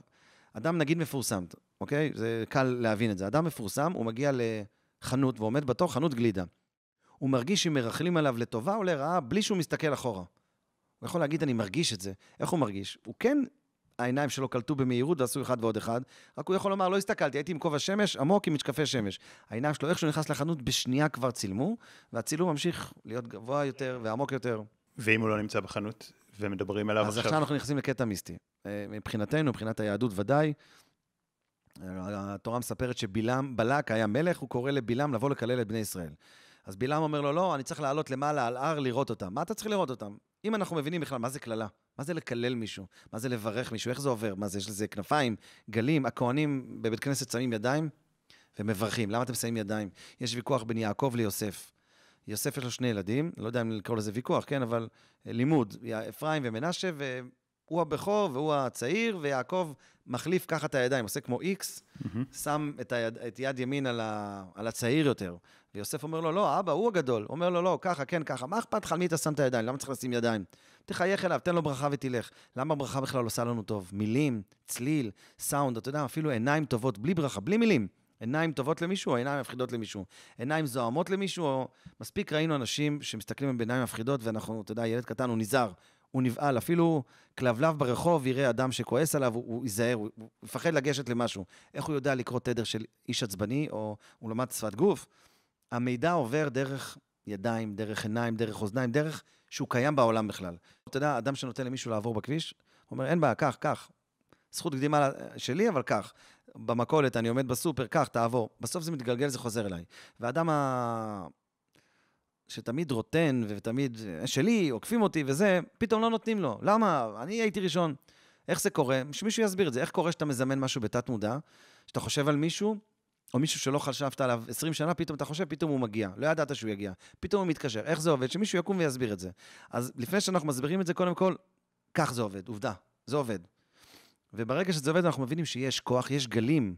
אדם נגיד מפורסם, אוקיי? זה קל להבין את זה. אדם מפורסם, הוא מגיע לחנות ועומד בתור חנות גלידה. הוא מרגיש שאם מרכלים עליו לטובה או לרעה, בלי שהוא מסתכל אחורה. הוא יכול להגיד, אני מרגיש את זה. איך הוא מרגיש? הוא כן, העיניים שלו קלטו במהירות ועשו אחד ועוד אחד, רק הוא יכול לומר, לא הסתכלתי, הייתי עם כובע שמש עמוק עם משקפי שמש. העיניים שלו, איך שהוא נכנס לחנות, בשנייה כבר צילמו, והצילום ממשיך להיות גבוה יותר ועמוק יותר. ואם הוא לא נמצא בחנות ומדברים עליו אז עכשיו... אז עכשיו אנחנו נכנסים לקטע מיסטי. אה, מבחינתנו, מבחינת היהדות ודאי, התורה מספרת שבלעם, בלק היה מלך, הוא קורא לבלעם לבוא לקלל את בני ישראל. אז בלעם אומר לו, לא, אני צריך לעלות למעלה על הר לראות אותם. מה אתה צריך לראות אותם? אם אנחנו מבינים בכלל מה זה קללה, מה זה לקלל מישהו, מה זה לברך מישהו, איך זה עובר, מה זה, יש לזה כנפיים, גלים, הכוהנים בבית כנסת שמים ידיים ומברכים. למה אתם שמים ידיים? יש ויכוח בין יעקב ליוסף. יוסף יש לו שני ילדים, לא יודע אם לקרוא לזה ויכוח, כן, אבל לימוד, אפרים ומנשה, והוא הבכור והוא הצעיר, ויעקב מחליף ככה את הידיים, עושה כמו איקס, mm-hmm. שם את, היד, את יד ימין על, ה, על הצעיר יותר. ויוסף אומר לו, לא, אבא, הוא הגדול. אומר לו, לא, ככה, כן, ככה. מה אכפת לך על מי אתה שם את הידיים? למה צריך לשים ידיים? תחייך אליו, תן לו ברכה ותלך. למה ברכה בכלל עושה לנו טוב? מילים, צליל, סאונד, אתה יודע, אפילו עיניים טובות, בלי ברכה, בלי מילים. עיניים טובות למישהו, או עיניים מפחידות למישהו. עיניים זוהמות למישהו, או... מספיק ראינו אנשים שמסתכלים עם בעיניים מפחידות, ואנחנו, אתה יודע, ילד קטן, הוא נזהר. הוא נבהל, אפילו כלבלב ברחוב יראה אדם שכועס עליו, הוא, הוא ייזהר, הוא, הוא יפחד לגשת למשהו. איך הוא יודע לקרוא תדר של איש עצבני, או הוא למד שפת גוף? המידע עובר דרך ידיים, דרך עיניים, דרך אוזניים, דרך שהוא קיים בעולם בכלל. אתה יודע, אדם שנותן למישהו לעבור בכביש, הוא אומר, אין בעיה, קח, קח. זכות קדימה שלי, אבל כך. במכולת, אני עומד בסופר, קח, תעבור. בסוף זה מתגלגל, זה חוזר אליי. והאדם ה... שתמיד רוטן ותמיד שלי, עוקפים אותי וזה, פתאום לא נותנים לו. למה? אני הייתי ראשון. איך זה קורה? שמישהו יסביר את זה. איך קורה שאתה מזמן משהו בתת-מודע, שאתה חושב על מישהו, או מישהו שלא חשבת עליו 20 שנה, פתאום אתה חושב, פתאום הוא מגיע. לא ידעת שהוא יגיע. פתאום הוא מתקשר. איך זה עובד? שמישהו יקום ויסביר את זה. אז לפני שאנחנו מסבירים את זה, קודם כל, כך זה עובד, עובדה. זה עובד. וברגע שזה עובד, אנחנו מבינים שיש כוח, יש גלים,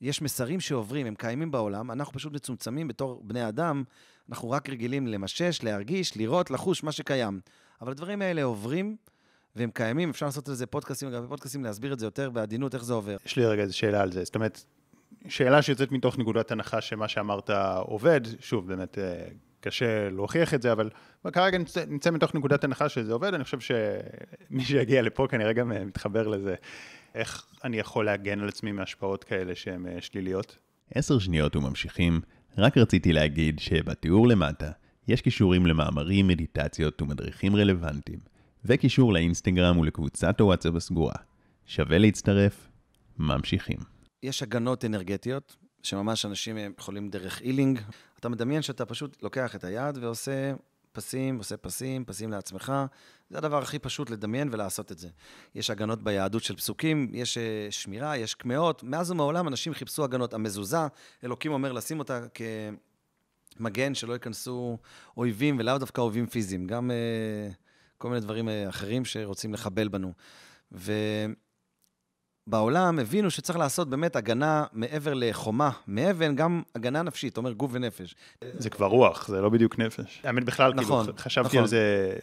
יש מסרים שעוברים, הם קיימים בעולם, אנחנו פשוט מצומצמים בתור בני אדם, אנחנו רק רגילים למשש, להרגיש, לראות, לחוש, מה שקיים. אבל הדברים האלה עוברים, והם קיימים, אפשר לעשות על זה פודקאסטים, גם בפודקאסטים להסביר את זה יותר בעדינות, איך זה עובר. יש לי רגע איזו שאלה על זה, זאת אומרת, שאלה שיוצאת מתוך נקודת הנחה שמה שאמרת עובד, שוב, באמת אה, קשה להוכיח את זה, אבל כרגע נצא מתוך נקודת הנחה שזה עובד, אני חושב שמי שיגיע לפה כנראה גם אה, מתחבר לזה. איך אני יכול להגן על עצמי מהשפעות כאלה שהן אה, שליליות? עשר שניות וממשיכים, רק רציתי להגיד שבתיאור למטה יש קישורים למאמרים, מדיטציות ומדריכים רלוונטיים, וקישור לאינסטגרם ולקבוצת הוואטסאפ הסגורה. שווה להצטרף, ממשיכים. יש הגנות אנרגטיות, שממש אנשים יכולים דרך אילינג. אתה מדמיין שאתה פשוט לוקח את היד ועושה פסים, עושה פסים, פסים לעצמך. זה הדבר הכי פשוט לדמיין ולעשות את זה. יש הגנות ביהדות של פסוקים, יש אה, שמירה, יש קמעות. מאז ומעולם אנשים חיפשו הגנות. המזוזה, אלוקים אומר לשים אותה כמגן, שלא ייכנסו אויבים, ולאו דווקא אויבים פיזיים, גם uh, כל מיני דברים uh, אחרים שרוצים לחבל בנו. ו... בעולם הבינו שצריך לעשות באמת הגנה מעבר לחומה, מאבן, גם הגנה נפשית, אומר גוף ונפש. זה כבר רוח, זה לא בדיוק נפש. האמת בכלל, כאילו, נכון, כאילו, חשבתי נכון. על זה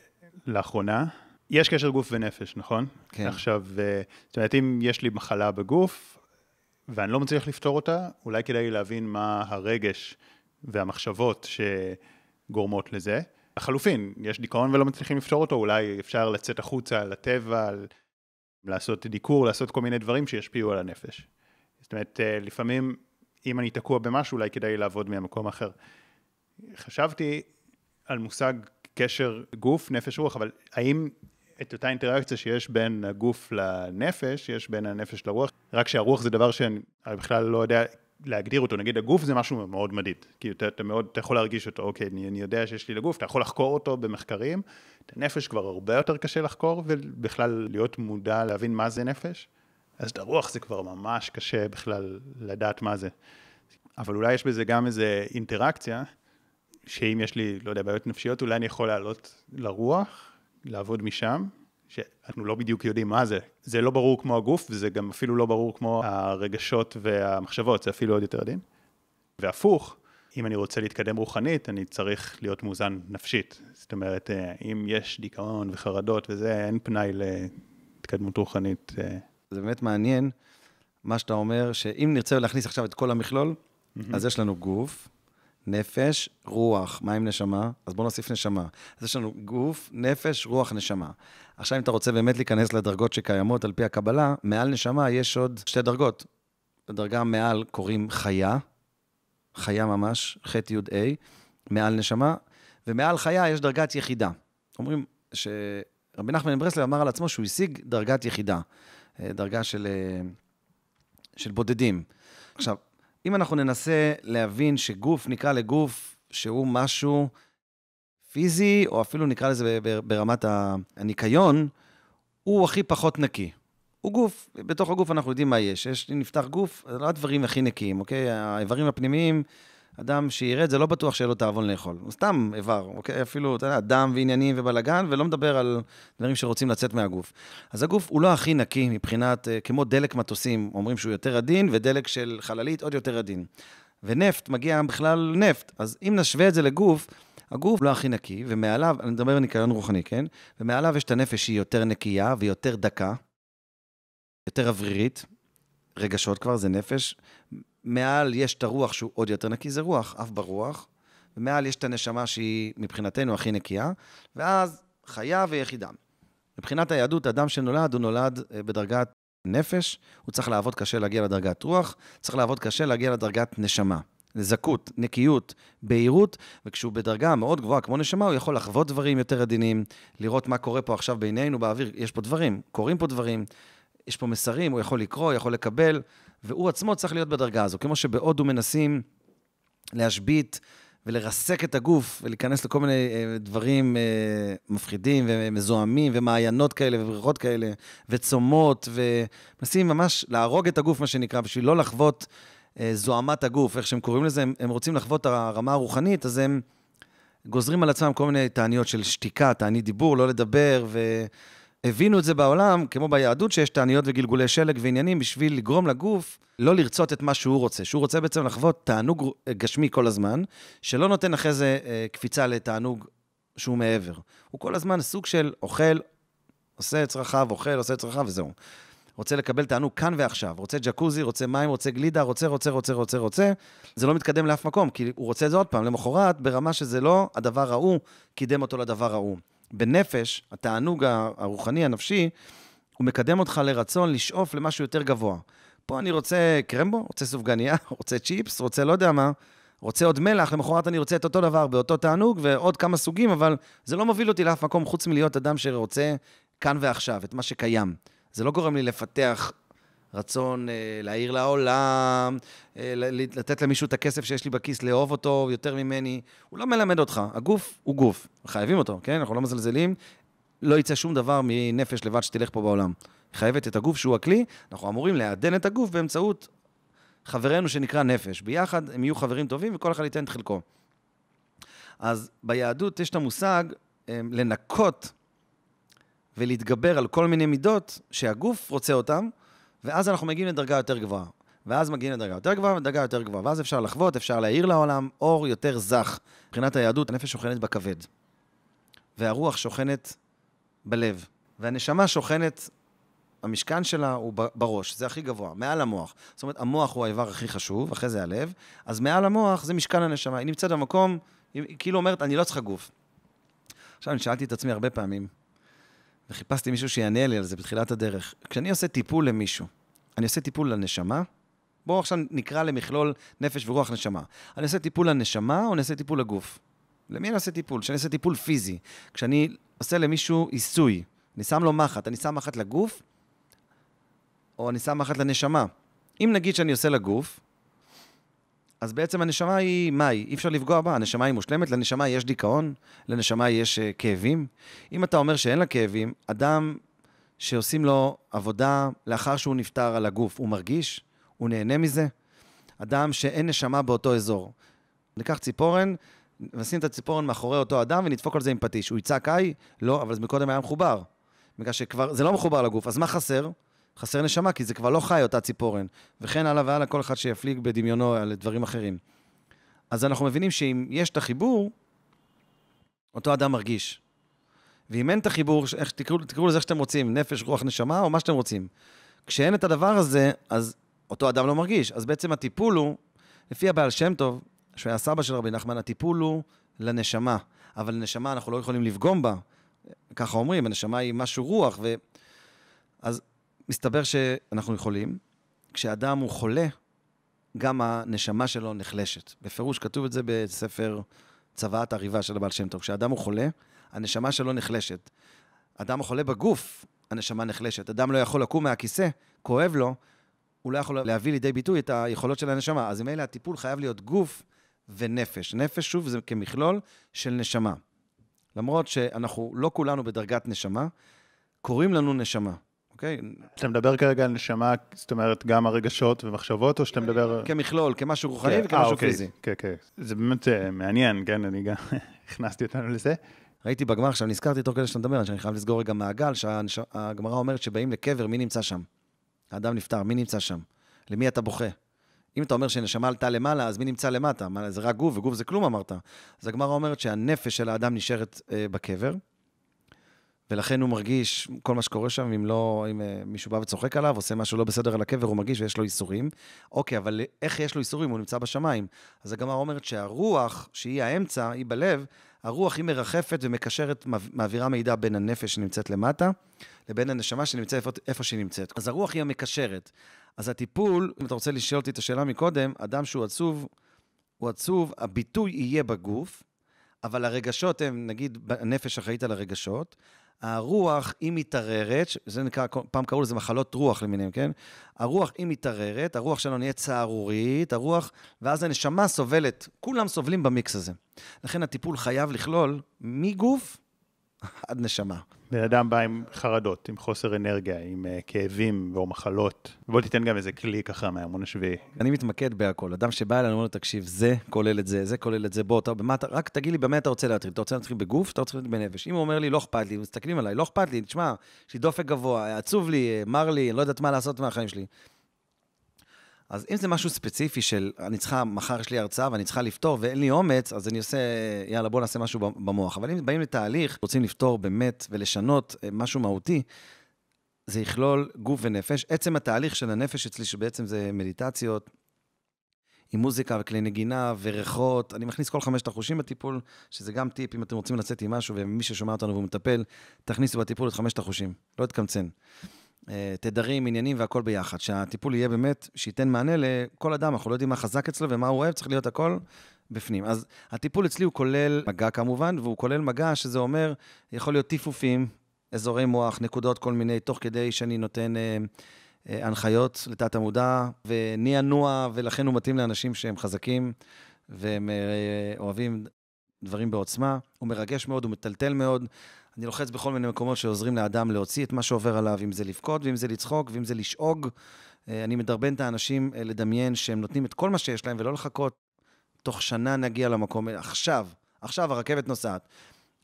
לאחרונה. יש קשר גוף ונפש, נכון? כן. עכשיו, אה, זאת אומרת, אם יש לי מחלה בגוף, ואני לא מצליח לפתור אותה, אולי כדאי להבין מה הרגש והמחשבות שגורמות לזה. לחלופין, יש דיכאון ולא מצליחים לפתור אותו, אולי אפשר לצאת החוצה לטבע, לעשות דיקור, לעשות כל מיני דברים שישפיעו על הנפש. זאת אומרת, אה, לפעמים, אם אני תקוע במשהו, אולי כדאי לעבוד מהמקום אחר. חשבתי על מושג קשר גוף, נפש, רוח, אבל האם את אותה אינטראקציה שיש בין הגוף לנפש, יש בין הנפש לרוח, רק שהרוח זה דבר שאני בכלל לא יודע להגדיר אותו, נגיד הגוף זה משהו מאוד מדיד, כי אתה, אתה מאוד, אתה יכול להרגיש אותו, אוקיי, אני, אני יודע שיש לי לגוף, אתה יכול לחקור אותו במחקרים, את הנפש כבר הרבה יותר קשה לחקור, ובכלל להיות מודע, להבין מה זה נפש, אז את הרוח זה כבר ממש קשה בכלל לדעת מה זה. אבל אולי יש בזה גם איזה אינטראקציה, שאם יש לי, לא יודע, בעיות נפשיות, אולי אני יכול לעלות לרוח, לעבוד משם, שאנחנו לא בדיוק יודעים מה זה. זה לא ברור כמו הגוף, וזה גם אפילו לא ברור כמו הרגשות והמחשבות, זה אפילו עוד יותר עדין. והפוך, אם אני רוצה להתקדם רוחנית, אני צריך להיות מאוזן נפשית. זאת אומרת, אה, אם יש דיכאון וחרדות וזה, אין פנאי להתקדמות רוחנית. אה. זה באמת מעניין מה שאתה אומר, שאם נרצה להכניס עכשיו את כל המכלול, mm-hmm. אז יש לנו גוף, נפש, רוח. מה עם נשמה? אז בואו נוסיף נשמה. אז יש לנו גוף, נפש, רוח, נשמה. עכשיו, אם אתה רוצה באמת להיכנס לדרגות שקיימות על פי הקבלה, מעל נשמה יש עוד שתי דרגות. הדרגה מעל קוראים חיה, חיה ממש, ח' י' ה', מעל נשמה, ומעל חיה יש דרגת יחידה. אומרים שרבי נחמן ברסלב אמר על עצמו שהוא השיג דרגת יחידה, אה, דרגה של, אה, של בודדים. עכשיו, אם אנחנו ננסה להבין שגוף נקרא לגוף שהוא משהו פיזי, או אפילו נקרא לזה ברמת הניקיון, הוא הכי פחות נקי. הוא גוף, בתוך הגוף אנחנו יודעים מה יש. יש, נפתח גוף, זה לא הדברים הכי נקיים, אוקיי? האיברים הפנימיים אדם שירד, זה לא בטוח שיהיה לו תאבון לאכול. הוא סתם איבר, אוקיי? אפילו, אתה יודע, דם ועניינים ובלאגן, ולא מדבר על דברים שרוצים לצאת מהגוף. אז הגוף הוא לא הכי נקי מבחינת, אה, כמו דלק מטוסים, אומרים שהוא יותר עדין, ודלק של חללית עוד יותר עדין. ונפט, מגיע בכלל נפט. אז אם נשווה את זה לגוף, הגוף לא הכי נקי, ומעליו, אני מדבר על ניקיון רוחני, כן? ומעליו יש את הנפש שהיא יותר נקייה ויותר דקה, יותר אוורירית, רגשות כבר, זה נפש. מעל יש את הרוח שהוא עוד יותר נקי, זה רוח, אף ברוח. ומעל יש את הנשמה שהיא מבחינתנו הכי נקייה, ואז חיה ויחידה. מבחינת היהדות, אדם שנולד, הוא נולד אה, בדרגת נפש, הוא צריך לעבוד קשה להגיע לדרגת רוח, צריך לעבוד קשה להגיע לדרגת נשמה. זכות, נקיות, בהירות, וכשהוא בדרגה מאוד גבוהה כמו נשמה, הוא יכול לחוות דברים יותר עדינים, לראות מה קורה פה עכשיו בינינו באוויר, יש פה דברים, קורים פה דברים, יש פה מסרים, הוא יכול לקרוא, יכול לקבל, והוא עצמו צריך להיות בדרגה הזו. כמו שבהודו מנסים להשבית ולרסק את הגוף ולהיכנס לכל מיני אה, דברים אה, מפחידים ומזוהמים ומעיינות כאלה ובריכות כאלה וצומות, ומנסים ממש להרוג את הגוף, מה שנקרא, בשביל לא לחוות אה, זוהמת הגוף, איך שהם קוראים לזה, הם, רוצים לחוות הרמה הרוחנית, אז הם גוזרים על עצמם כל מיני תעניות של שתיקה, תענית דיבור, לא לדבר, והבינו את זה בעולם, כמו ביהדות, שיש תעניות וגלגולי שלג ועניינים, בשביל לגרום לגוף לא לרצות את מה שהוא רוצה, שהוא רוצה בעצם לחוות תענוג גשמי כל הזמן, שלא נותן אחרי זה אה, קפיצה לתענוג שהוא מעבר. הוא כל הזמן סוג של אוכל, עושה את צרכיו, אוכל, עושה את צרכיו וזהו. רוצה לקבל תענוג כאן ועכשיו, רוצה ג'קוזי, רוצה מים, רוצה גלידה, רוצה, רוצה, רוצה, רוצה, רוצה, זה לא מתקדם לאף מקום, כי הוא רוצה את זה עוד פעם, למחרת, ברמה שזה לא הדבר ההוא, קידם אותו לדבר ההוא. בנפש, התענוג הרוחני, הנפשי, הוא מקדם אותך לרצון לשאוף למשהו יותר גבוה. פה אני רוצה קרמבו, רוצה סופגניה, <laughs> רוצה צ'יפס, רוצה לא יודע מה, רוצה עוד מלח, למחרת אני רוצה את אותו דבר באותו תענוג ועוד כמה סוגים, אבל זה לא מוביל אותי לאף מקום חוץ מלהיות אדם שרוצה כאן ועכשיו, את מה שקיים. זה לא גורם לי לפתח רצון אה, להעיר לעולם, אה, לתת למישהו את הכסף שיש לי בכיס, לאהוב אותו יותר ממני. הוא לא מלמד אותך. הגוף הוא גוף, חייבים אותו, כן? אנחנו לא מזלזלים. לא יצא שום דבר מנפש לבד שתלך פה בעולם. חייבת את הגוף שהוא הכלי, אנחנו אמורים לעדן את הגוף באמצעות חברנו שנקרא נפש. ביחד הם יהיו חברים טובים וכל אחד ייתן את חלקו. אז ביהדות יש את המושג אה, לנקות ולהתגבר על כל מיני מידות שהגוף רוצה אותן, ואז אנחנו מגיעים לדרגה יותר גבוהה. ואז מגיעים לדרגה יותר גבוהה ודרגה יותר גבוהה. ואז אפשר לחוות, אפשר להאיר לעולם אור יותר זך. מבחינת היהדות, הנפש שוכנת בכבד, והרוח שוכנת בלב, והנשמה שוכנת, המשכן שלה הוא בראש, זה הכי גבוה, מעל המוח. זאת אומרת, המוח הוא האיבר הכי חשוב, אחרי זה הלב, אז מעל המוח זה משכן הנשמה. היא נמצאת במקום, היא כאילו אומרת, אני לא צריכה גוף. עכשיו, אני שאלתי את עצמי הרבה פעמים, וחיפשתי מישהו שיענה לי על זה בתחילת הדרך. כשאני עושה טיפול למישהו, אני עושה טיפול לנשמה, בואו עכשיו נקרא למכלול נפש ורוח נשמה. אני עושה טיפול לנשמה או אני עושה טיפול לגוף? למי אני עושה טיפול? כשאני עושה טיפול פיזי, כשאני עושה למישהו עיסוי, אני שם לו מחט, אני שם מחט לגוף, או אני שם מחט לנשמה. אם נגיד שאני עושה לגוף, אז בעצם הנשמה היא, מה היא? אי אפשר לפגוע בה, הנשמה היא מושלמת, לנשמה יש דיכאון, לנשמה יש uh, כאבים. אם אתה אומר שאין לה כאבים, אדם שעושים לו עבודה לאחר שהוא נפטר על הגוף, הוא מרגיש? הוא נהנה מזה? אדם שאין נשמה באותו אזור. ניקח ציפורן, נשים את הציפורן מאחורי אותו אדם ונדפוק על זה עם פטיש. הוא יצעק איי? לא, אבל זה מקודם היה מחובר. בגלל שכבר, זה לא מחובר לגוף, אז מה חסר? חסר נשמה, כי זה כבר לא חי, אותה ציפורן. וכן הלאה והלאה, כל אחד שיפליג בדמיונו על דברים אחרים. אז אנחנו מבינים שאם יש את החיבור, אותו אדם מרגיש. ואם אין את החיבור, איך תקראו, תקראו לזה איך שאתם רוצים, נפש, רוח, נשמה, או מה שאתם רוצים. כשאין את הדבר הזה, אז אותו אדם לא מרגיש. אז בעצם הטיפול הוא, לפי הבעל שם טוב, שהוא היה סבא של רבי נחמן, הטיפול הוא לנשמה. אבל לנשמה אנחנו לא יכולים לפגום בה. ככה אומרים, הנשמה היא משהו רוח, ו... אז מסתבר שאנחנו יכולים. כשאדם הוא חולה, גם הנשמה שלו נחלשת. בפירוש כתוב את זה בספר צוואת הריבה של הבעל שם טוב. כשאדם הוא חולה, הנשמה שלו נחלשת. אדם החולה בגוף, הנשמה נחלשת. אדם לא יכול לקום מהכיסא, כואב לו, הוא לא יכול להביא לידי ביטוי את היכולות של הנשמה. אז ממילא הטיפול חייב להיות גוף ונפש. נפש, שוב, זה כמכלול של נשמה. למרות שאנחנו לא כולנו בדרגת נשמה, קוראים לנו נשמה. אוקיי? אתה מדבר כרגע על נשמה, זאת אומרת, גם הרגשות ומחשבות, או שאתה מדבר... כמכלול, כמשהו רוחני כן, וכמשהו אוקיי, פיזי. כן, כן. זה באמת אה, מעניין, כן? אני גם <laughs> הכנסתי אותנו לזה. ראיתי בגמר, עכשיו נזכרתי תוך כדי שאתה מדבר, שאני חייב לסגור רגע מעגל, שהגמרא אומרת שבאים לקבר, מי נמצא שם? האדם נפטר, מי נמצא שם? למי אתה בוכה? אם אתה אומר שנשמה עלתה למעלה, אז מי נמצא למטה? זה רק גוף, וגוף זה כלום אמרת. אז הגמרא אומרת שהנפש של האדם נשארת אה, בקבר, ולכן הוא מרגיש כל מה שקורה שם, אם לא, אם uh, מישהו בא וצוחק עליו, עושה משהו לא בסדר על הקבר, הוא מרגיש שיש לו איסורים. אוקיי, אבל איך יש לו איסורים? הוא נמצא בשמיים. אז הגמרא אומרת שהרוח, שהיא האמצע, היא בלב, הרוח היא מרחפת ומקשרת, מעבירה מידע בין הנפש שנמצאת למטה, לבין הנשמה שנמצאת איפה, איפה שהיא נמצאת. אז הרוח היא המקשרת. אז הטיפול, אם אתה רוצה לשאול אותי את השאלה מקודם, אדם שהוא עצוב, הוא עצוב, הביטוי יהיה בגוף, אבל הרגשות הם, נגיד, הנפש אחראית על הרגשות, הרוח, היא מתערערת, זה נקרא, פעם קראו לזה מחלות רוח למיניהם, כן? הרוח, היא מתערערת, הרוח שלנו נהיית צערורית, הרוח, ואז הנשמה סובלת. כולם סובלים במיקס הזה. לכן הטיפול חייב לכלול מגוף <laughs> עד נשמה. בן אדם בא עם חרדות, עם חוסר אנרגיה, עם uh, כאבים או מחלות. בוא תיתן גם איזה כלי ככה מהאמון השביעי. אני מתמקד בהכל. אדם שבא אליי, אני אומר לו, תקשיב, זה כולל את זה, זה כולל את זה, בוא, אתה, במה, רק תגיד לי במה אתה רוצה להתחיל. אתה רוצה להתחיל בגוף, אתה רוצה להתחיל בנפש. אם הוא אומר לי, לא אכפת לי, מסתכלים עליי, לא אכפת לי, תשמע, יש לי דופק גבוה, עצוב לי, מר לי, אני לא יודעת מה לעשות מהחיים שלי. אז אם זה משהו ספציפי של, אני צריכה, מחר יש לי הרצאה ואני צריכה לפתור ואין לי אומץ, אז אני עושה, יאללה, בוא נעשה משהו במוח. אבל אם באים לתהליך, רוצים לפתור באמת ולשנות אה, משהו מהותי, זה יכלול גוף ונפש. עצם התהליך של הנפש אצלי, שבעצם זה מדיטציות, עם מוזיקה וכלי נגינה וריחות, אני מכניס כל חמשת החושים בטיפול, שזה גם טיפ, אם אתם רוצים לצאת עם משהו, ומי ששומע אותנו והוא מטפל, תכניסו בטיפול את חמשת החושים, לא תקמצן. אה, תדרים, עניינים והכל ביחד. שהטיפול יהיה באמת, שייתן מענה לכל אדם, אנחנו לא יודעים מה חזק אצלו ומה הוא אוהב, צריך להיות הכל בפנים. אז הטיפול אצלי הוא כולל מגע כמובן, והוא כולל מגע, שזה אומר, יכול להיות טיפופים, אזורי מוח, נקודות כל מיני, תוך כדי שאני נותן אה, אה, הנחיות לתת המודע, ונענוע, ולכן הוא מתאים לאנשים שהם חזקים, והם אה, אוהבים דברים בעוצמה. הוא מרגש מאוד, הוא מטלטל מאוד. אני לוחץ בכל מיני מקומות שעוזרים לאדם להוציא את מה שעובר עליו, אם זה לבכות, ואם זה לצחוק, ואם זה לשאוג. אה, אני מדרבן את האנשים אה, לדמיין שהם נותנים את כל מה שיש להם, ולא לחכות, תוך שנה נגיע למקום, עכשיו, עכשיו הרכבת נוסעת.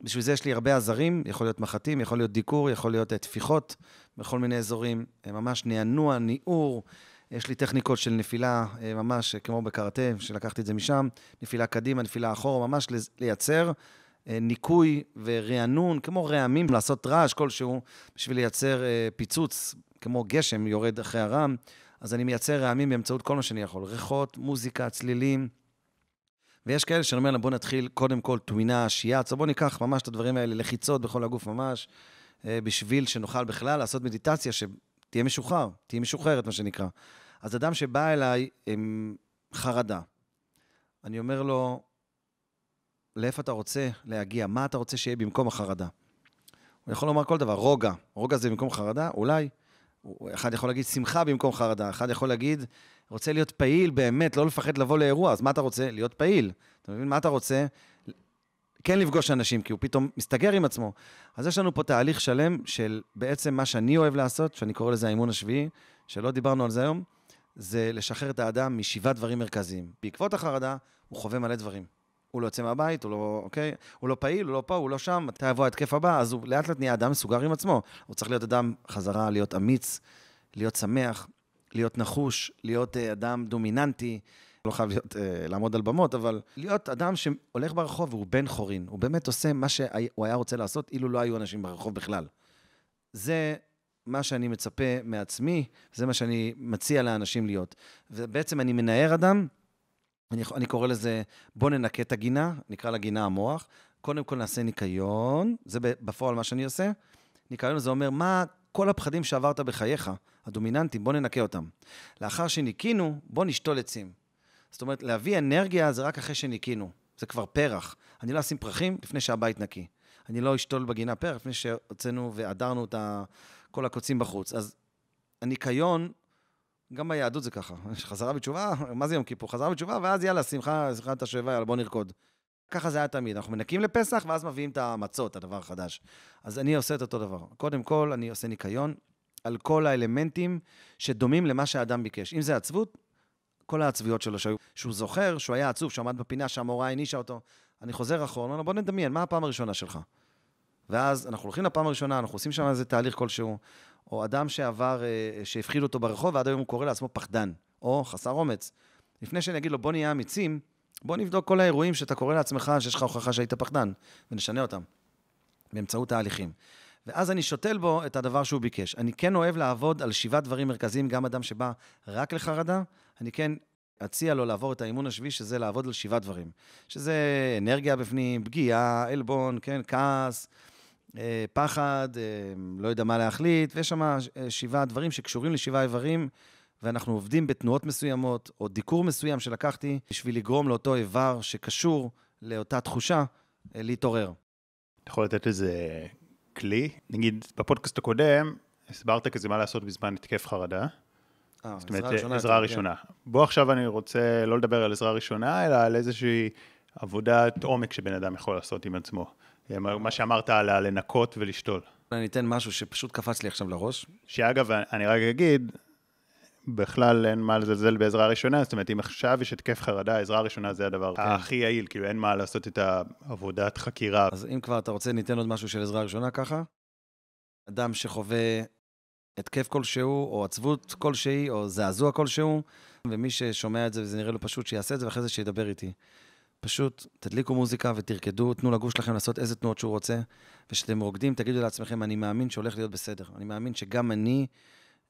בשביל זה יש לי הרבה עזרים, יכול להיות מחטים, יכול להיות דיקור, יכול להיות אה, טפיחות בכל מיני אזורים, ממש נענוע, ניעור. יש לי טכניקות של נפילה, ממש כמו בקראטה, שלקחתי את זה משם, נפילה קדימה, נפילה אחורה, ממש לייצר אה, ניקוי ורענון, כמו רעמים, לעשות רעש כלשהו, בשביל לייצר אה, פיצוץ, כמו גשם יורד אחרי הרם, אז אני מייצר רעמים באמצעות כל מה שאני יכול, ריחות, מוזיקה, צלילים. ויש כאלה שאני אומר להם, בואו נתחיל קודם כל טווינה, שיאץ, או בואו ניקח ממש את הדברים האלה, לחיצות בכל הגוף ממש, אה, בשביל שנוכל בכלל לעשות מדיטציה, שתהיה משוחרר, תהיה משוחררת, מה שנקרא. אז אדם שבא אליי עם חרדה, אני אומר לו, לאיפה אתה רוצה להגיע, מה אתה רוצה שיהיה במקום החרדה. הוא יכול לומר כל דבר, רוגע, רוגע זה במקום חרדה? אולי. אחד יכול להגיד שמחה במקום חרדה, אחד יכול להגיד, רוצה להיות פעיל באמת, לא לפחד לבוא לאירוע, אז מה אתה רוצה? להיות פעיל. אתה מבין מה אתה רוצה? כן לפגוש אנשים, כי הוא פתאום מסתגר עם עצמו. אז יש לנו פה תהליך שלם של בעצם מה שאני אוהב לעשות, שאני קורא לזה האימון השביעי, שלא דיברנו על זה היום, זה לשחרר את האדם משבעה דברים מרכזיים. בעקבות החרדה, הוא חווה מלא דברים. הוא לא יוצא מהבית, הוא לא, אוקיי? הוא לא פעיל, הוא לא פה, הוא לא שם, מתי יבוא ההתקף הבא? אז הוא לאט לאט נהיה אדם מסוגר עם עצמו. הוא צריך להיות אדם חזרה, להיות אמיץ, להיות שמח, להיות נחוש, להיות uh, אדם דומיננטי. לא חייב להיות, uh, לעמוד על במות, אבל להיות אדם שהולך ברחוב והוא בן חורין. הוא באמת עושה מה שהוא היה רוצה לעשות, אילו לא היו אנשים ברחוב בכלל. זה מה שאני מצפה מעצמי, זה מה שאני מציע לאנשים להיות. ובעצם אני מנער אדם אני, אני קורא לזה, בוא ננקה את הגינה, נקרא לה גינה המוח. קודם כל נעשה ניקיון, זה בפועל מה שאני עושה. ניקיון זה אומר, מה כל הפחדים שעברת בחייך, הדומיננטיים, בוא ננקה אותם. לאחר שניקינו, בוא נשתול עצים. זאת אומרת, להביא אנרגיה זה רק אחרי שניקינו. זה כבר פרח. אני לא אשים פרחים לפני שהבית נקי. אני לא אשתול בגינה פרח לפני שהוצאנו והדרנו את כל הקוצים בחוץ. אז הניקיון גם ביהדות זה ככה. חזרה בתשובה, מה זה יום כיפור? חזרה בתשובה, ואז יאללה, שמחה, שמחה את השואבה, יאללה, בוא נרקוד. ככה זה היה תמיד. אנחנו מנקים לפסח, ואז מביאים את המצות, הדבר החדש. אז אני עושה את אותו דבר. קודם כל, אני עושה ניקיון על כל האלמנטים שדומים למה שהאדם ביקש. אם זה עצבות, כל העצביות שלו, שהיו, שהוא זוכר שהוא היה עצוב, שעמד בפינה, שהמורה הענישה אותו. אני חוזר אחורה, אומר לו, בוא נדמיין, מה הפעם הראשונה שלך? ואז אנחנו הולכים לפעם הראשונה, אנחנו עושים שם איזה תהליך כלשהו, או אדם שעבר, אה, שהפחיד אותו ברחוב, ועד היום הוא קורא לעצמו פחדן, או חסר אומץ. לפני שאני אגיד לו, בוא נהיה אמיצים, בוא נבדוק כל האירועים שאתה קורא לעצמך, שיש לך הוכחה שהיית פחדן, ונשנה אותם, באמצעות תהליכים. ואז אני שותל בו את הדבר שהוא ביקש. אני כן אוהב לעבוד על שבעה דברים מרכזיים, גם אדם שבא רק לחרדה, אני כן אציע לו לעבור את האימון השביעי, שזה לעבוד על שבעה דברים. שזה אנרגיה בפנים, פגיעה, עלבון, כן, כעס, אה, פחד, אה, לא יודע מה להחליט, ויש שם אה, שבעה דברים שקשורים לשבעה איברים, ואנחנו עובדים בתנועות מסוימות, או דיקור מסוים שלקחתי, בשביל לגרום לאותו איבר שקשור לאותה תחושה להתעורר. אתה יכול לתת איזה כלי. נגיד, בפודקאסט הקודם, הסברת כזה מה לעשות בזמן התקף חרדה. אה, זאת אומרת, ראשונה עזרה יותר, ראשונה. בוא עכשיו אני רוצה לא לדבר על עזרה ראשונה, אלא על איזושהי עבודת עומק שבן אדם יכול לעשות עם עצמו. מה שאמרת על הלנקות ולשתול. אני אתן משהו שפשוט קפץ לי עכשיו לראש. שאגב, אני רק אגיד, בכלל אין מה לזלזל בעזרה ראשונה, זאת אומרת, אם עכשיו יש התקף חרדה, עזרה ראשונה זה הדבר כן. הכי יעיל, כאילו אין מה לעשות את העבודת חקירה. אז אם כבר אתה רוצה, ניתן עוד משהו של עזרה ראשונה ככה. אדם שחווה התקף כלשהו, או עצבות כלשהי, או זעזוע כלשהו, ומי ששומע את זה וזה נראה לו פשוט, שיעשה את זה, ואחרי זה שידבר איתי. פשוט תדליקו מוזיקה ותרקדו, תנו לגוש שלכם לעשות איזה תנועות שהוא רוצה, וכשאתם רוקדים, תגידו לעצמכם, אני מאמין שהולך להיות בסדר. אני מאמין שגם אני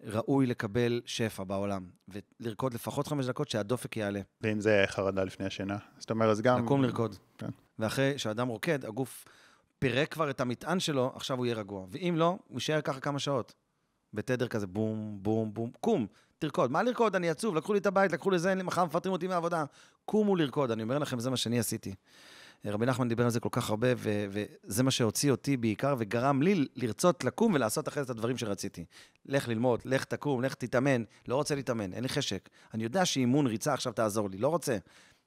ראוי לקבל שפע בעולם, ולרקוד לפחות חמש דקות שהדופק יעלה. ואם זה חרדה לפני השינה, זאת אומרת, אז גם... לקום לרקוד. כן. ואחרי שאדם רוקד, הגוף פירק כבר את המטען שלו, עכשיו הוא יהיה רגוע. ואם לא, הוא יישאר ככה כמה שעות. בתדר כזה בום, בום, בום, קום, תרקוד. מה לרקוד? אני עצוב, לקחו לי את הבית, לקחו לי זה, מחר מפטרים אותי מהעבודה. קומו לרקוד, אני אומר לכם, זה מה שאני עשיתי. רבי נחמן דיבר על זה כל כך הרבה, ו- וזה מה שהוציא אותי בעיקר, וגרם לי לרצות לקום ולעשות אחרי זה את הדברים שרציתי. לך ללמוד, לך תקום, לך תתאמן. לא רוצה להתאמן, אין לי חשק. אני יודע שאימון ריצה עכשיו תעזור לי, לא רוצה.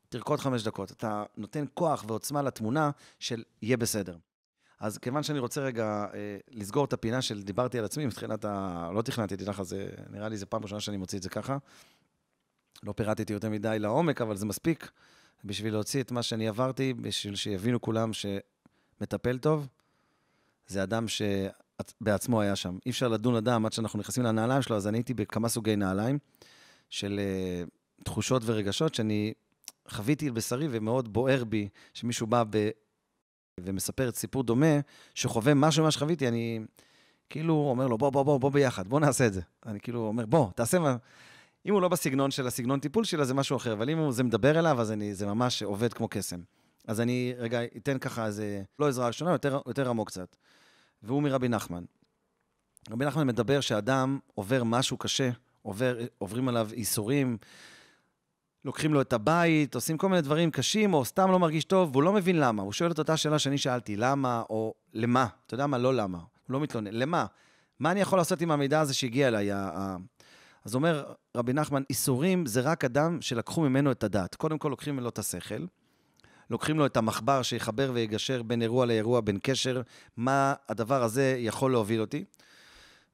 תרקוד חמש דקות. אתה נותן כוח ועוצמה לתמונה של יהיה בסדר. אז כיוון שאני רוצה רגע אה, לסגור את הפינה של דיברתי על עצמי, מבחינת ה... לא תכננתי, תדע לך, זה נראה לי זו פעם ראשונה שאני מוציא את זה ככה. לא פירטתי יותר מדי לעומק, אבל זה מספיק בשביל להוציא את מה שאני עברתי, בשביל שיבינו כולם שמטפל טוב, זה אדם שבעצמו היה שם. אי אפשר לדון אדם עד שאנחנו נכנסים לנעליים שלו, אז אני הייתי בכמה סוגי נעליים של אה, תחושות ורגשות שאני חוויתי על בשרי ומאוד בוער בי שמישהו בא ב... ומספר את סיפור דומה, שחווה משהו ממה שחוויתי, אני כאילו אומר לו, בוא, בוא, בוא, בוא ביחד, בוא נעשה את זה. אני כאילו אומר, בוא, תעשה מה... אם הוא לא בסגנון של הסגנון טיפול שלה, זה משהו אחר, אבל אם זה מדבר אליו, אז אני, זה ממש עובד כמו קסם. אז אני רגע אתן ככה איזה, לא עזרה ראשונה, יותר, יותר עמוק קצת. והוא מרבי נחמן. רבי נחמן מדבר שאדם עובר משהו קשה, עובר, עוברים עליו ייסורים, לוקחים לו את הבית, עושים כל מיני דברים קשים, או סתם לא מרגיש טוב, והוא לא מבין למה. הוא שואל את אותה שאלה שאני שאלתי, למה או למה? אתה יודע מה? לא למה. הוא לא מתלונן. למה? מה אני יכול לעשות עם המידע הזה שהגיע אליי? אז אומר רבי נחמן, איסורים זה רק אדם שלקחו ממנו את הדעת. קודם כל לוקחים ממנו את השכל, לוקחים לו את המחבר שיחבר ויגשר בין אירוע לאירוע, בין קשר, מה הדבר הזה יכול להוביל אותי.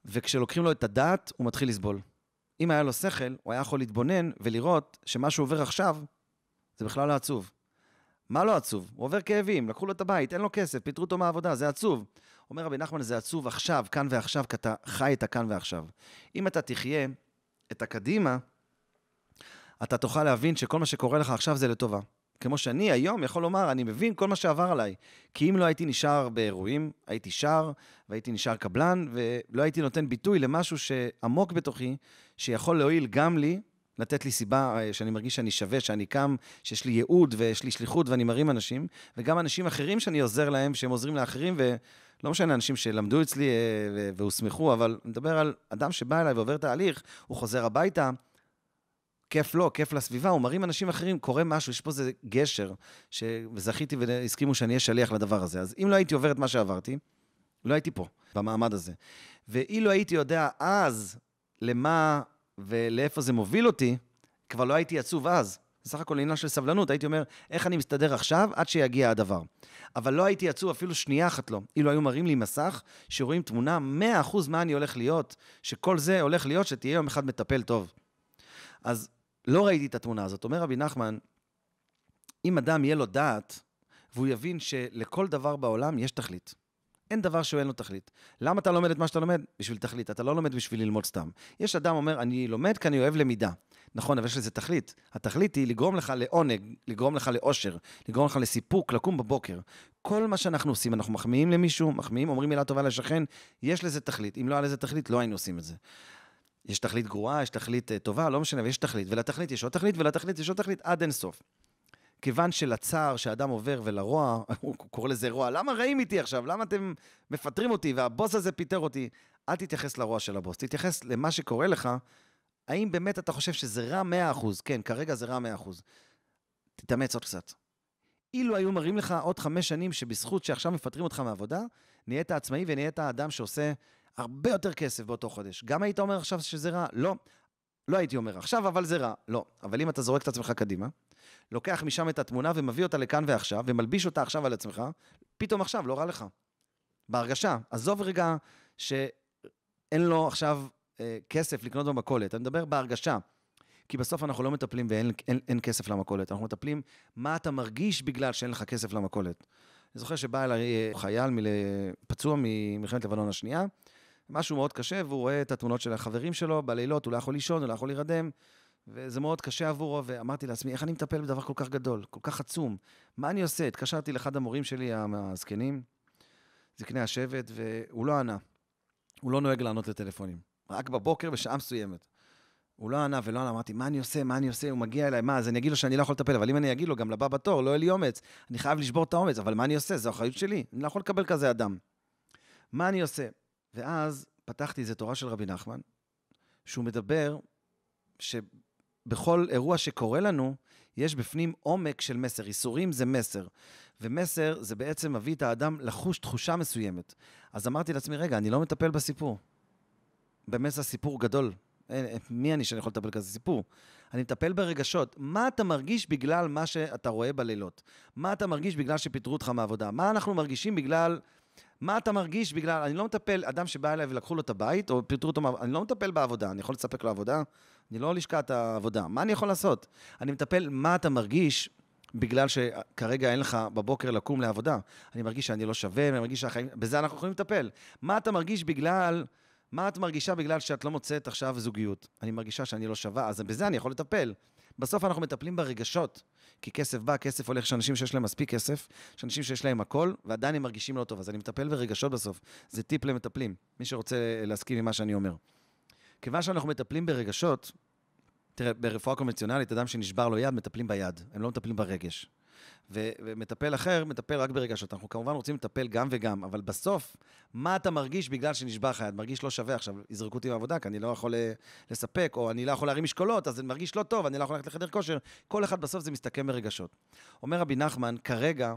וכשלוקחים לו את הדעת, הוא מתחיל לסבול. אם היה לו שכל, הוא היה יכול להתבונן ולראות שמה שהוא עובר עכשיו, זה בכלל לא עצוב. מה לא עצוב? הוא עובר כאבים, לקחו לו את הבית, אין לו כסף, פיטרו אותו מהעבודה, זה עצוב. אומר רבי נחמן, זה עצוב עכשיו, כאן ועכשיו, כי אתה חי את הכאן ועכשיו. אם אתה תחיה את הקדימה, אתה תוכל להבין שכל מה שקורה לך עכשיו זה לטובה. כמו שאני היום יכול לומר, אני מבין כל מה שעבר עליי. כי אם לא הייתי נשאר באירועים, הייתי שר, והייתי נשאר קבלן, ולא הייתי נותן ביטוי למשהו שעמוק בתוכי, שיכול להועיל גם לי, לתת לי סיבה אה, שאני מרגיש שאני שווה, שאני קם, שיש לי ייעוד ויש לי שליחות ואני מרים אנשים, וגם אנשים אחרים שאני עוזר להם, שהם עוזרים לאחרים, ולא משנה, אנשים שלמדו אצלי אה, והוסמכו, אבל אני מדבר על אדם שבא אליי ועובר תהליך, הוא חוזר הביתה, כיף לו, כיף לסביבה, הוא מרים אנשים אחרים, קורה משהו, יש פה איזה גשר, ש... וזכיתי והסכימו שאני אהיה שליח לדבר הזה. אז אם לא הייתי עובר את מה שעברתי, לא הייתי פה, במעמד הזה. ואילו הייתי יודע אז למה ולאיפה זה מוביל אותי, כבר לא הייתי עצוב אז. בסך הכל עניין של סבלנות, הייתי אומר, איך אני מסתדר עכשיו עד שיגיע הדבר. אבל לא הייתי עצוב אפילו שנייה אחת לא. אילו היו מראים לי מסך, שרואים תמונה 100% מה אני הולך להיות, שכל זה הולך להיות, שתהיה יום אחד מטפל טוב. אז לא ראיתי את התמונה הזאת. אומר רבי נחמן, אם אדם יהיה לו דעת, והוא יבין שלכל דבר בעולם יש תכלית. אין דבר שאין לו תכלית. למה אתה לומד את מה שאתה לומד? בשביל תכלית. אתה לא לומד בשביל ללמוד סתם. יש אדם אומר, אני לומד כי אני אוהב למידה. נכון, אבל יש לזה תכלית. התכלית היא לגרום לך לעונג, לגרום לך לאושר, לגרום לך לסיפוק, לקום בבוקר. כל מה שאנחנו עושים, אנחנו מחמיאים למישהו, מחמיאים, אומרים מילה טובה לשכן, יש לזה תכלית. אם לא היה לזה תכלית, לא היינו עושים את זה. יש תכלית גרועה, יש תכלית uh, טובה, לא משנה, ויש תכלית. ולתכלית יש עוד תכלית, ולתכלית יש עוד תכלית עד אין סוף. כיוון שלצער שאדם עובר ולרוע, <laughs> הוא קורא לזה רוע, למה רעים איתי עכשיו? למה אתם מפטרים אותי והבוס הזה פיטר אותי? אל תתייחס לרוע של הבוס, תתייחס למה שקורה לך. האם באמת אתה חושב שזה רע 100%? כן, כרגע זה רע 100%. תתאמץ עוד קצת. אילו היו מראים לך עוד חמש שנים שבזכות שעכשיו מפטרים אותך מעבודה, נהיית עצמאי ונהיית אדם שעושה הרבה יותר כסף באותו חודש. גם היית אומר עכשיו שזה רע? לא. לא הייתי אומר עכשיו, אבל זה רע. לא. אבל אם אתה זורק את עצמך קדימה, לוקח משם את התמונה ומביא אותה לכאן ועכשיו, ומלביש אותה עכשיו על עצמך, פתאום עכשיו לא רע לך. בהרגשה. עזוב רגע שאין לו עכשיו אה, כסף לקנות במכולת, אני מדבר בהרגשה. כי בסוף אנחנו לא מטפלים ואין אין, אין כסף למכולת, אנחנו מטפלים מה אתה מרגיש בגלל שאין לך כסף למכולת. אני זוכר שבא אליי אה, חייל מל... פצוע ממלחמת לבנון השנייה, משהו מאוד קשה, והוא רואה את התמונות של החברים שלו בלילות, הוא לא יכול לישון, הוא לא יכול להירדם, וזה מאוד קשה עבורו, ואמרתי לעצמי, איך אני מטפל בדבר כל כך גדול, כל כך עצום? מה אני עושה? התקשרתי לאחד המורים שלי, הזקנים, זקני השבט, והוא לא ענה. הוא לא נוהג לענות לטלפונים. רק בבוקר בשעה מסוימת. הוא לא ענה ולא ענה, אמרתי, מה אני עושה, מה אני עושה? הוא מגיע אליי, מה, אז אני אגיד לו שאני לא יכול לטפל, אבל אם אני אגיד לו, גם לבא בתור, לא יהיה לי אומץ, אני חייב לשבור את האומץ, אבל מה אני עושה? זו אחריות שלי, אני לא יכול לקבל כזה אדם. מה אני עושה? ואז פתחתי איזה תורה של רבי נחמן, שהוא מדבר שבכל אירוע שקורה לנו, יש בפנים עומק של מסר. איסורים זה מסר, ומסר זה בעצם מביא את האדם לחוש תחושה מסוימת. אז אמרתי לעצמי, רגע, אני לא מטפל בסיפור. באמת זה סיפור גדול. מי אני שאני יכול לטפל כזה סיפור? אני מטפל ברגשות. מה אתה מרגיש בגלל מה שאתה רואה בלילות? מה אתה מרגיש בגלל שפיטרו אותך מהעבודה? מה אנחנו מרגישים בגלל... מה אתה מרגיש בגלל... אני לא מטפל, אדם שבא אליי ולקחו לו את הבית, או פיטרו אותו אני לא מטפל בעבודה, אני יכול לספק לו עבודה? אני לא לשכת העבודה. מה אני יכול לעשות? אני מטפל מה אתה מרגיש בגלל שכרגע אין לך בבוקר לקום לעבודה. אני מרגיש שאני לא שווה, אני מרגיש שהחיים... בזה אנחנו יכולים לטפל. מה אתה מרגיש בגלל... מה את מרגישה בגלל שאת לא מוצאת עכשיו זוגיות? אני מרגישה שאני לא שווה, אז בזה אני יכול לטפל. בסוף אנחנו מטפלים ברגשות, כי כסף בא, כסף הולך, יש אנשים שיש להם מספיק כסף, יש אנשים שיש להם הכל, ועדיין הם מרגישים לא טוב, אז אני מטפל ברגשות בסוף. זה טיפ למטפלים, מי שרוצה להסכים עם מה שאני אומר. כיוון שאנחנו מטפלים ברגשות, תראה, ברפואה קונבנציונלית, אדם שנשבר לו יד, מטפלים ביד, הם לא מטפלים ברגש. ו- ומטפל אחר, מטפל רק ברגשות. אנחנו כמובן רוצים לטפל גם וגם, אבל בסוף, מה אתה מרגיש בגלל שנשבר לך יד? מרגיש לא שווה עכשיו, יזרקו אותי מהעבודה, כי אני לא יכול אה, לספק, או אני לא יכול להרים משקולות, אז אני מרגיש לא טוב, אני לא יכול ללכת לחדר כושר. כל אחד בסוף זה מסתכם ברגשות. אומר רבי נחמן, כרגע,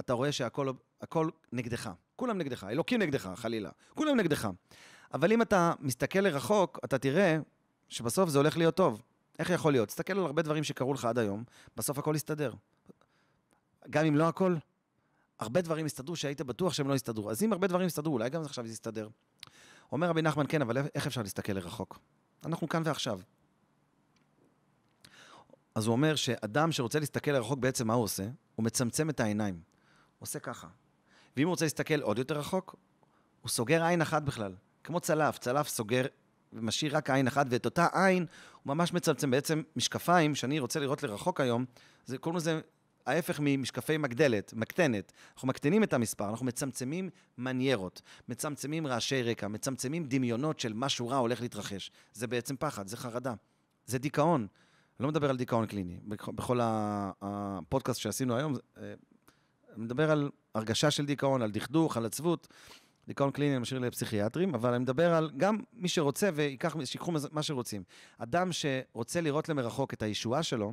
אתה רואה שהכל הכל נגדך. כולם נגדך, אלוקים נגדך, חלילה. כולם נגדך. אבל אם אתה מסתכל לרחוק, אתה תראה שבסוף זה הולך להיות טוב. איך יכול להיות? תסתכל על הרבה דברים שקרו לך עד היום, בסוף הכל יסתדר. גם אם לא הכל, הרבה דברים יסתדרו שהיית בטוח שהם לא יסתדרו. אז אם הרבה דברים יסתדרו, אולי גם עכשיו זה יסתדר. אומר רבי נחמן, כן, אבל איך אפשר להסתכל לרחוק? אנחנו כאן ועכשיו. אז הוא אומר שאדם שרוצה להסתכל לרחוק, בעצם מה הוא עושה? הוא מצמצם את העיניים. הוא עושה ככה. ואם הוא רוצה להסתכל עוד יותר רחוק, הוא סוגר עין אחת בכלל. כמו צלף, צלף סוגר ומשאיר רק עין אחת, ואת אותה עין הוא ממש מצמצם. בעצם משקפיים, שאני רוצה לראות לרחוק היום, זה, קוראים לזה ההפך ממשקפי מגדלת, מקטנת. אנחנו מקטינים את המספר, אנחנו מצמצמים מניירות, מצמצמים רעשי רקע, מצמצמים דמיונות של משהו רע הולך להתרחש. זה בעצם פחד, זה חרדה, זה דיכאון. אני לא מדבר על דיכאון קליני. בכל הפודקאסט שעשינו היום, אה, אני מדבר על הרגשה של דיכאון, על דכדוך, על עצבות. דיכאון קליני אני משאיר לפסיכיאטרים, אבל אני מדבר על גם מי שרוצה ויקח, מה שרוצים. אדם שרוצה לראות למרחוק את הישועה שלו,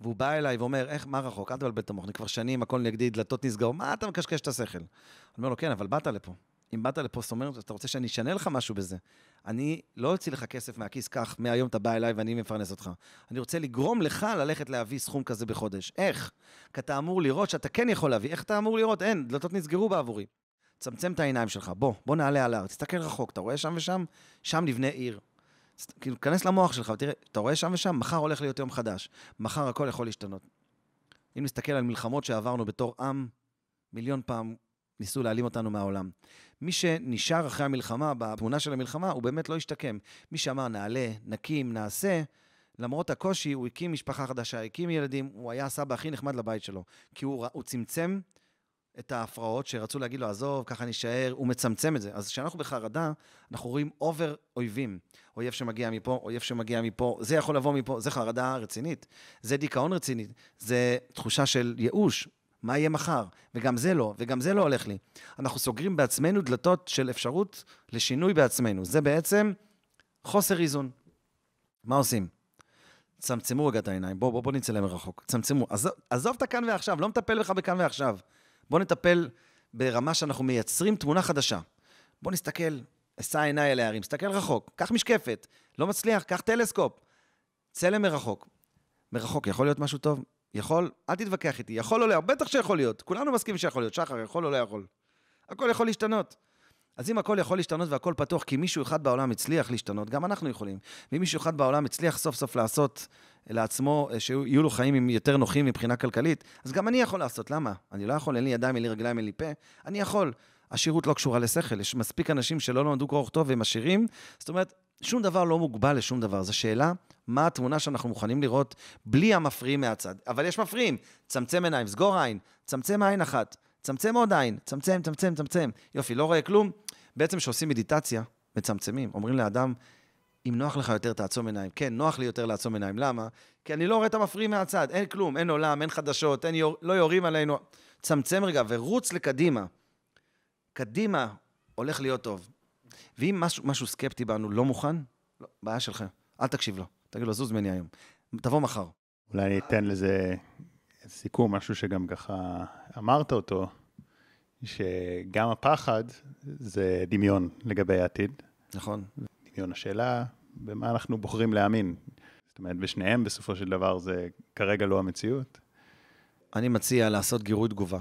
והוא בא אליי ואומר, איך, מה רחוק? אל תבלבל את המוח, אני כבר שנים, הכל נגדי, דלתות נסגרו, מה אתה מקשקש את השכל? אני אומר לו, כן, אבל באת לפה. אם באת לפה, זאת אומרת, אתה רוצה שאני אשנה לך משהו בזה. אני לא אוציא לך כסף מהכיס, קח, מהיום אתה בא אליי ואני מפרנס אותך. אני רוצה לגרום לך ללכת להביא סכום כזה בחודש. איך? כי אתה אמור לראות שאתה כן יכול להביא. איך אתה אמור לראות? אין, דלתות נסגרו בעבורי. צמצם את העיניים שלך, בוא, בוא נעלה על ההר, תסתכל רחוק, אתה רואה שם ושם? שם נבנה עיר. כאילו, כנס למוח שלך ותראה, אתה רואה שם ושם, מחר הולך להיות יום חדש. מחר הכל יכול להשתנות. אם נסתכל על מלחמות שעברנו בתור עם, מיליון פעם ניסו להעלים אותנו מהעולם. מי שנשאר אחרי המלחמה, בתמונה של המלחמה, הוא באמת לא השתקם. מי שאמר, נעלה, נקים, נעשה, למרות הקושי, הוא הקים משפחה חדשה, הקים ילדים, הוא היה הסבא הכי נחמד לבית שלו. כי הוא, הוא צמצם את ההפרעות שרצו להגיד לו, עזוב, ככה נישאר, הוא מצמצם את זה. אז כשאנחנו בחרדה, אנחנו רואים אובר אויבים. אויב שמגיע מפה, אויב שמגיע מפה, זה יכול לבוא מפה, זה חרדה רצינית. זה דיכאון רציני, זה תחושה של ייאוש. מה יהיה מחר? וגם זה לא, וגם זה לא הולך לי. אנחנו סוגרים בעצמנו דלתות של אפשרות לשינוי בעצמנו. זה בעצם חוסר איזון. מה עושים? צמצמו רגע את העיניים, בואו בוא, בוא נצא למרחוק, צמצמו. עזוב, עזוב את הכאן ועכשיו, לא מטפל בך בכאן ועכשיו. בוא נטפל ברמה שאנחנו מייצרים תמונה חדשה. בוא נסתכל, אשא עיניי אל ההרים, סתכל רחוק, קח משקפת, לא מצליח, קח טלסקופ, צלם מרחוק. מרחוק יכול להיות משהו טוב? יכול, אל תתווכח איתי, יכול או לא, בטח שיכול להיות, כולנו מסכימים שיכול להיות, שחר, יכול או לא יכול. הכל יכול להשתנות. אז אם הכל יכול להשתנות והכל פתוח, כי מישהו אחד בעולם הצליח להשתנות, גם אנחנו יכולים. ואם מישהו אחד בעולם הצליח סוף סוף לעשות לעצמו, אה, שיהיו לו חיים יותר נוחים מבחינה כלכלית, אז גם אני יכול לעשות. למה? אני לא יכול, אין לי ידיים, אין לי רגליים, אין לי פה. אני יכול. השירות לא קשורה לשכל, יש מספיק אנשים שלא למדו קרוא וכתוב והם עשירים. זאת אומרת, שום דבר לא מוגבל לשום דבר. זו שאלה, מה התמונה שאנחנו מוכנים לראות בלי המפריעים מהצד. אבל יש מפריעים, צמצם עיניים, סגור עין, צמצם עין אחת, צמצם עוד עין, צמצם, צמצם, צמצם. יופי, לא רואה כלום. בעצם כשעושים מדיטציה, מצמצמים. אומרים לאדם, אם נוח לך יותר, תעצום עיניים. כן, נוח לי יותר לעצום עיניים. למה? כי אני לא רואה את המפריעים מהצד. אין כלום, אין עולם, אין חדשות, אין יור... לא יורים עלינו. צמצם רגע ורוץ לקדימה. קדימה הולך להיות טוב. ואם משהו, משהו סקפטי בנו לא מוכן, לא, בעיה שלך. אל תקשיב לו. תגיד לו, זוז ממני היום. תבוא מחר. אולי אני אתן לזה סיכום, משהו שגם ככה אמרת אותו, שגם הפחד זה דמיון לגבי העתיד. נכון. דמיון השאלה, במה אנחנו בוחרים להאמין. זאת אומרת, בשניהם בסופו של דבר זה כרגע לא המציאות. אני מציע לעשות גירוי תגובה.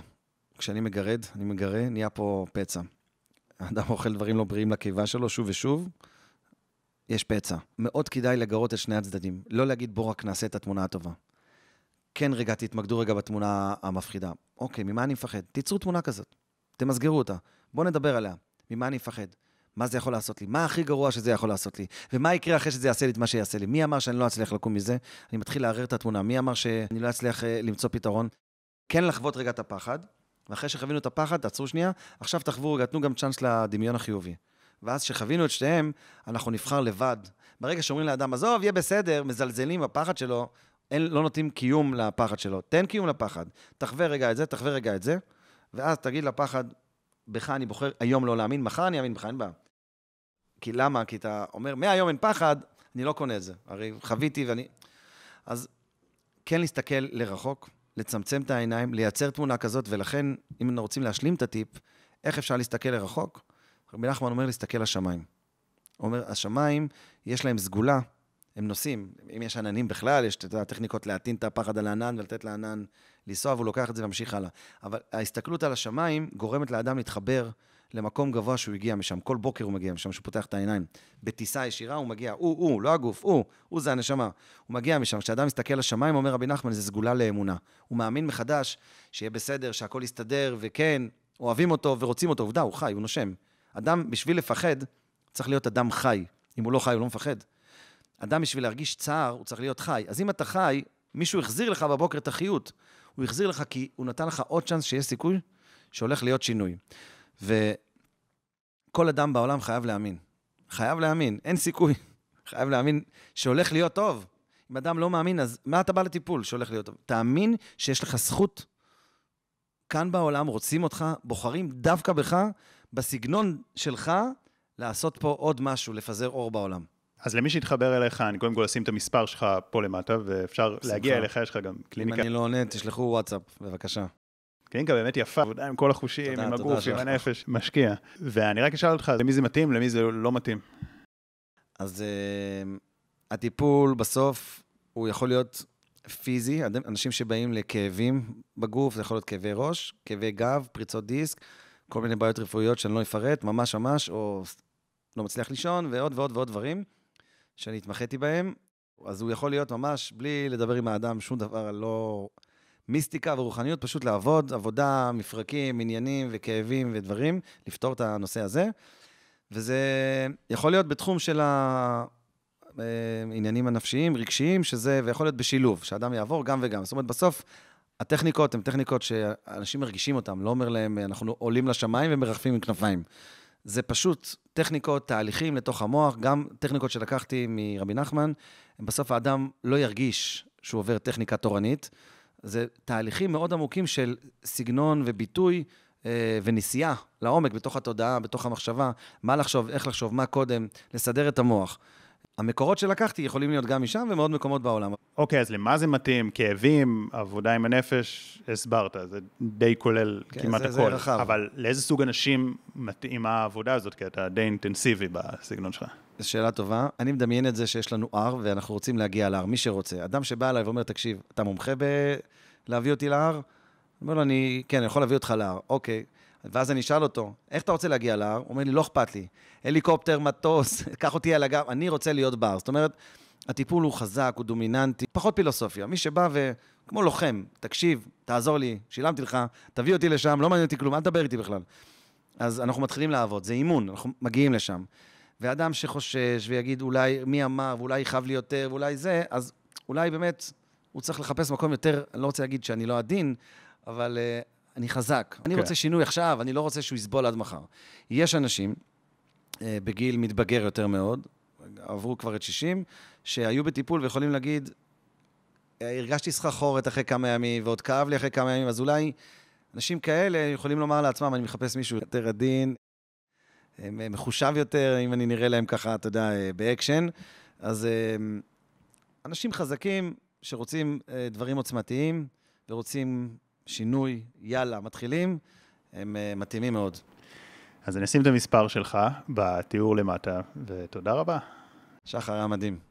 כשאני מגרד, אני מגרה, נהיה פה פצע. האדם אוכל דברים לא בריאים לקיבה שלו שוב ושוב, יש פצע. מאוד כדאי לגרות את שני הצדדים. לא להגיד, בוא רק נעשה את התמונה הטובה. כן, רגע, תתמקדו רגע בתמונה המפחידה. אוקיי, ממה אני מפחד? תיצרו תמונה כזאת. תמסגרו אותה. בואו נדבר עליה. ממה אני מפחד? מה זה יכול לעשות לי? מה הכי גרוע שזה יכול לעשות לי? ומה יקרה אחרי שזה יעשה לי את מה שיעשה לי? מי אמר שאני לא אצליח לקום מזה? אני מתחיל לערער את התמונה. מי אמר שאני לא אצליח אה, למצוא פתרון? כן לחוות רגע את הפחד, ואחרי שחווינו את הפחד, תעצרו שנייה, עכשיו תחוו רגע, תנו גם צ'אנס לדמיון החיובי. ואז כשחווינו את שתיהם, אנחנו נבחר לבד. ברגע שאומרים לאדם, עזוב, יהיה בסדר, מזלזלים בפחד שלו, אין, לא נותנים קיום לפחד שלו. תן קיום לפחד. תחווה רגע את זה, תחווה רגע את זה, ואז תגיד לפחד, בך אני בוחר היום לא להאמין, מחר אני אאמין בך, אין בעיה. כי למה? כי אתה אומר, מהיום אין פחד, אני לא קונה את זה. הרי חוויתי ואני... אז כן להסתכל לרחוק, לצמצם את העיניים, לייצר תמונה כזאת, ולכן, אם אנחנו רוצים להשלים את הטיפ, איך אפשר להסתכל לרחוק? רבי נחמן אומר להסתכל לשמיים. הוא אומר, השמיים, יש להם סגולה, הם נוסעים. אם יש עננים בכלל, יש את הטכניקות להטעין את הפחד על הענן ולתת לענן לנסוע, והוא לוקח את זה וממשיך הלאה. אבל ההסתכלות על השמיים גורמת לאדם להתחבר למקום גבוה שהוא הגיע משם. כל בוקר הוא מגיע משם, שהוא פותח את העיניים. בטיסה ישירה הוא מגיע, הוא, הוא, לא הגוף, הוא, הוא זה הנשמה. הוא מגיע משם. כשאדם מסתכל לשמיים, אומר רבי נחמן, זה סגולה לאמונה. הוא מאמין מחדש שיהיה בסדר, שהכל יסתדר, וכן, אוהבים אותו ורוצים אותו. עובדה, הוא חי, הוא נושם. אדם, בשביל לפחד, צריך להיות אדם חי. אם הוא לא חי, הוא לא מפחד. אדם, בשביל להרגיש צער, הוא צריך להיות חי. אז אם אתה חי, מישהו החזיר לך בבוקר את החיות. הוא החזיר לך כי הוא נתן לך עוד צ'אנס שיש סיכוי שהולך להיות שינוי. וכל אדם בעולם חייב להאמין. חייב להאמין, אין סיכוי. <laughs> חייב להאמין שהולך להיות טוב. אם אדם לא מאמין, אז מה אתה בא לטיפול שהולך להיות טוב? תאמין שיש לך זכות. כאן בעולם רוצים אותך, בוחרים דווקא בך, בסגנון שלך, לעשות פה עוד משהו, לפזר אור בעולם. אז למי שיתחבר אליך, אני קודם כל אשים את המספר שלך פה למטה, ואפשר להגיע אליך, יש לך גם קליניקה. אם אני לא עונה, תשלחו וואטסאפ, בבקשה. קליניקה באמת יפה, עבודה עם כל החושים, תודה, עם הגוף, עם הנפש, משקיע. ואני רק אשאל אותך, למי זה מתאים, למי זה לא מתאים? אז uh, הטיפול בסוף, הוא יכול להיות פיזי, אנשים שבאים לכאבים בגוף, זה יכול להיות כאבי ראש, כאבי גב, פריצות דיסק, כל מיני בעיות רפואיות שאני לא אפרט, ממש ממש, או לא מצליח לישון, ועוד ועוד ועוד דברים שאני התמחיתי בהם. אז הוא יכול להיות ממש, בלי לדבר עם האדם, שום דבר לא... מיסטיקה ורוחניות, פשוט לעבוד, עבודה, מפרקים, עניינים וכאבים ודברים, לפתור את הנושא הזה. וזה יכול להיות בתחום של העניינים הנפשיים, רגשיים, שזה, ויכול להיות בשילוב, שאדם יעבור גם וגם. זאת אומרת, בסוף, הטכניקות הן טכניקות שאנשים מרגישים אותן, לא אומר להם, אנחנו עולים לשמיים ומרחפים עם כנפיים. זה פשוט טכניקות, תהליכים לתוך המוח, גם טכניקות שלקחתי מרבי נחמן, בסוף האדם לא ירגיש שהוא עובר טכניקה תורנית. זה תהליכים מאוד עמוקים של סגנון וביטוי אה, ונסיעה לעומק בתוך התודעה, בתוך המחשבה, מה לחשוב, איך לחשוב, מה קודם, לסדר את המוח. המקורות שלקחתי יכולים להיות גם משם ומעוד מקומות בעולם. אוקיי, אז למה זה מתאים? כאבים, עבודה עם הנפש, הסברת, זה די כולל כן, כמעט זה- הכל. זה רחב. אבל לאיזה סוג אנשים מתאימה העבודה הזאת? כי אתה די אינטנסיבי בסגנון שלך. זו שאלה טובה. אני מדמיין את זה שיש לנו הר, ואנחנו רוצים להגיע להר, מי שרוצה. אדם שבא אליי ואומר, תקשיב, אתה מומחה בלהביא אותי להר? אני אומר לו, אני, כן, אני יכול להביא אותך להר. אוקיי. ואז אני אשאל אותו, איך אתה רוצה להגיע להר? הוא אומר לי, לא אכפת לי. הליקופטר, מטוס, <laughs> קח אותי על הגב, אני רוצה להיות בהר. זאת אומרת, הטיפול הוא חזק, הוא דומיננטי, פחות פילוסופיה. מי שבא ו... כמו לוחם, תקשיב, תעזור לי, שילמתי לך, תביא אותי לשם, לא מעניין אותי כלום, אל תדבר איתי בכלל. אז אנחנו מתחילים לעבוד, זה אימון, אנחנו מגיעים לשם. ואדם שחושש ויגיד, אולי מי אמר, ואולי יכאב לי יותר, ואולי זה, אז אולי באמת הוא צריך לחפש מקום יותר, אני לא רוצה להגיד שאני לא עדין, אבל uh, אני חזק. Okay. אני אוקיי. רוצה שינוי עכשיו, אני לא רוצה שהוא יסבול עד מחר. יש אנשים uh, בגיל מתבגר יותר מאוד, עברו כבר את 60, שהיו בטיפול ויכולים להגיד, "אה, הרגשתי סחרחורת אחרי כמה ימים, ועוד כאב לי אחרי כמה ימים, אז אולי אנשים כאלה יכולים לומר לעצמם, אני מחפש מישהו יותר עדין, מחושב יותר, אם אני נראה להם ככה, אתה יודע, אה, באקשן. אז אה, אנשים חזקים שרוצים אה, דברים עוצמתיים ורוצים שינוי, יאללה, מתחילים, הם מתאימים מאוד. אז אני אשים את המספר שלך בתיאור למטה, ותודה רבה. שחר היה מדהים.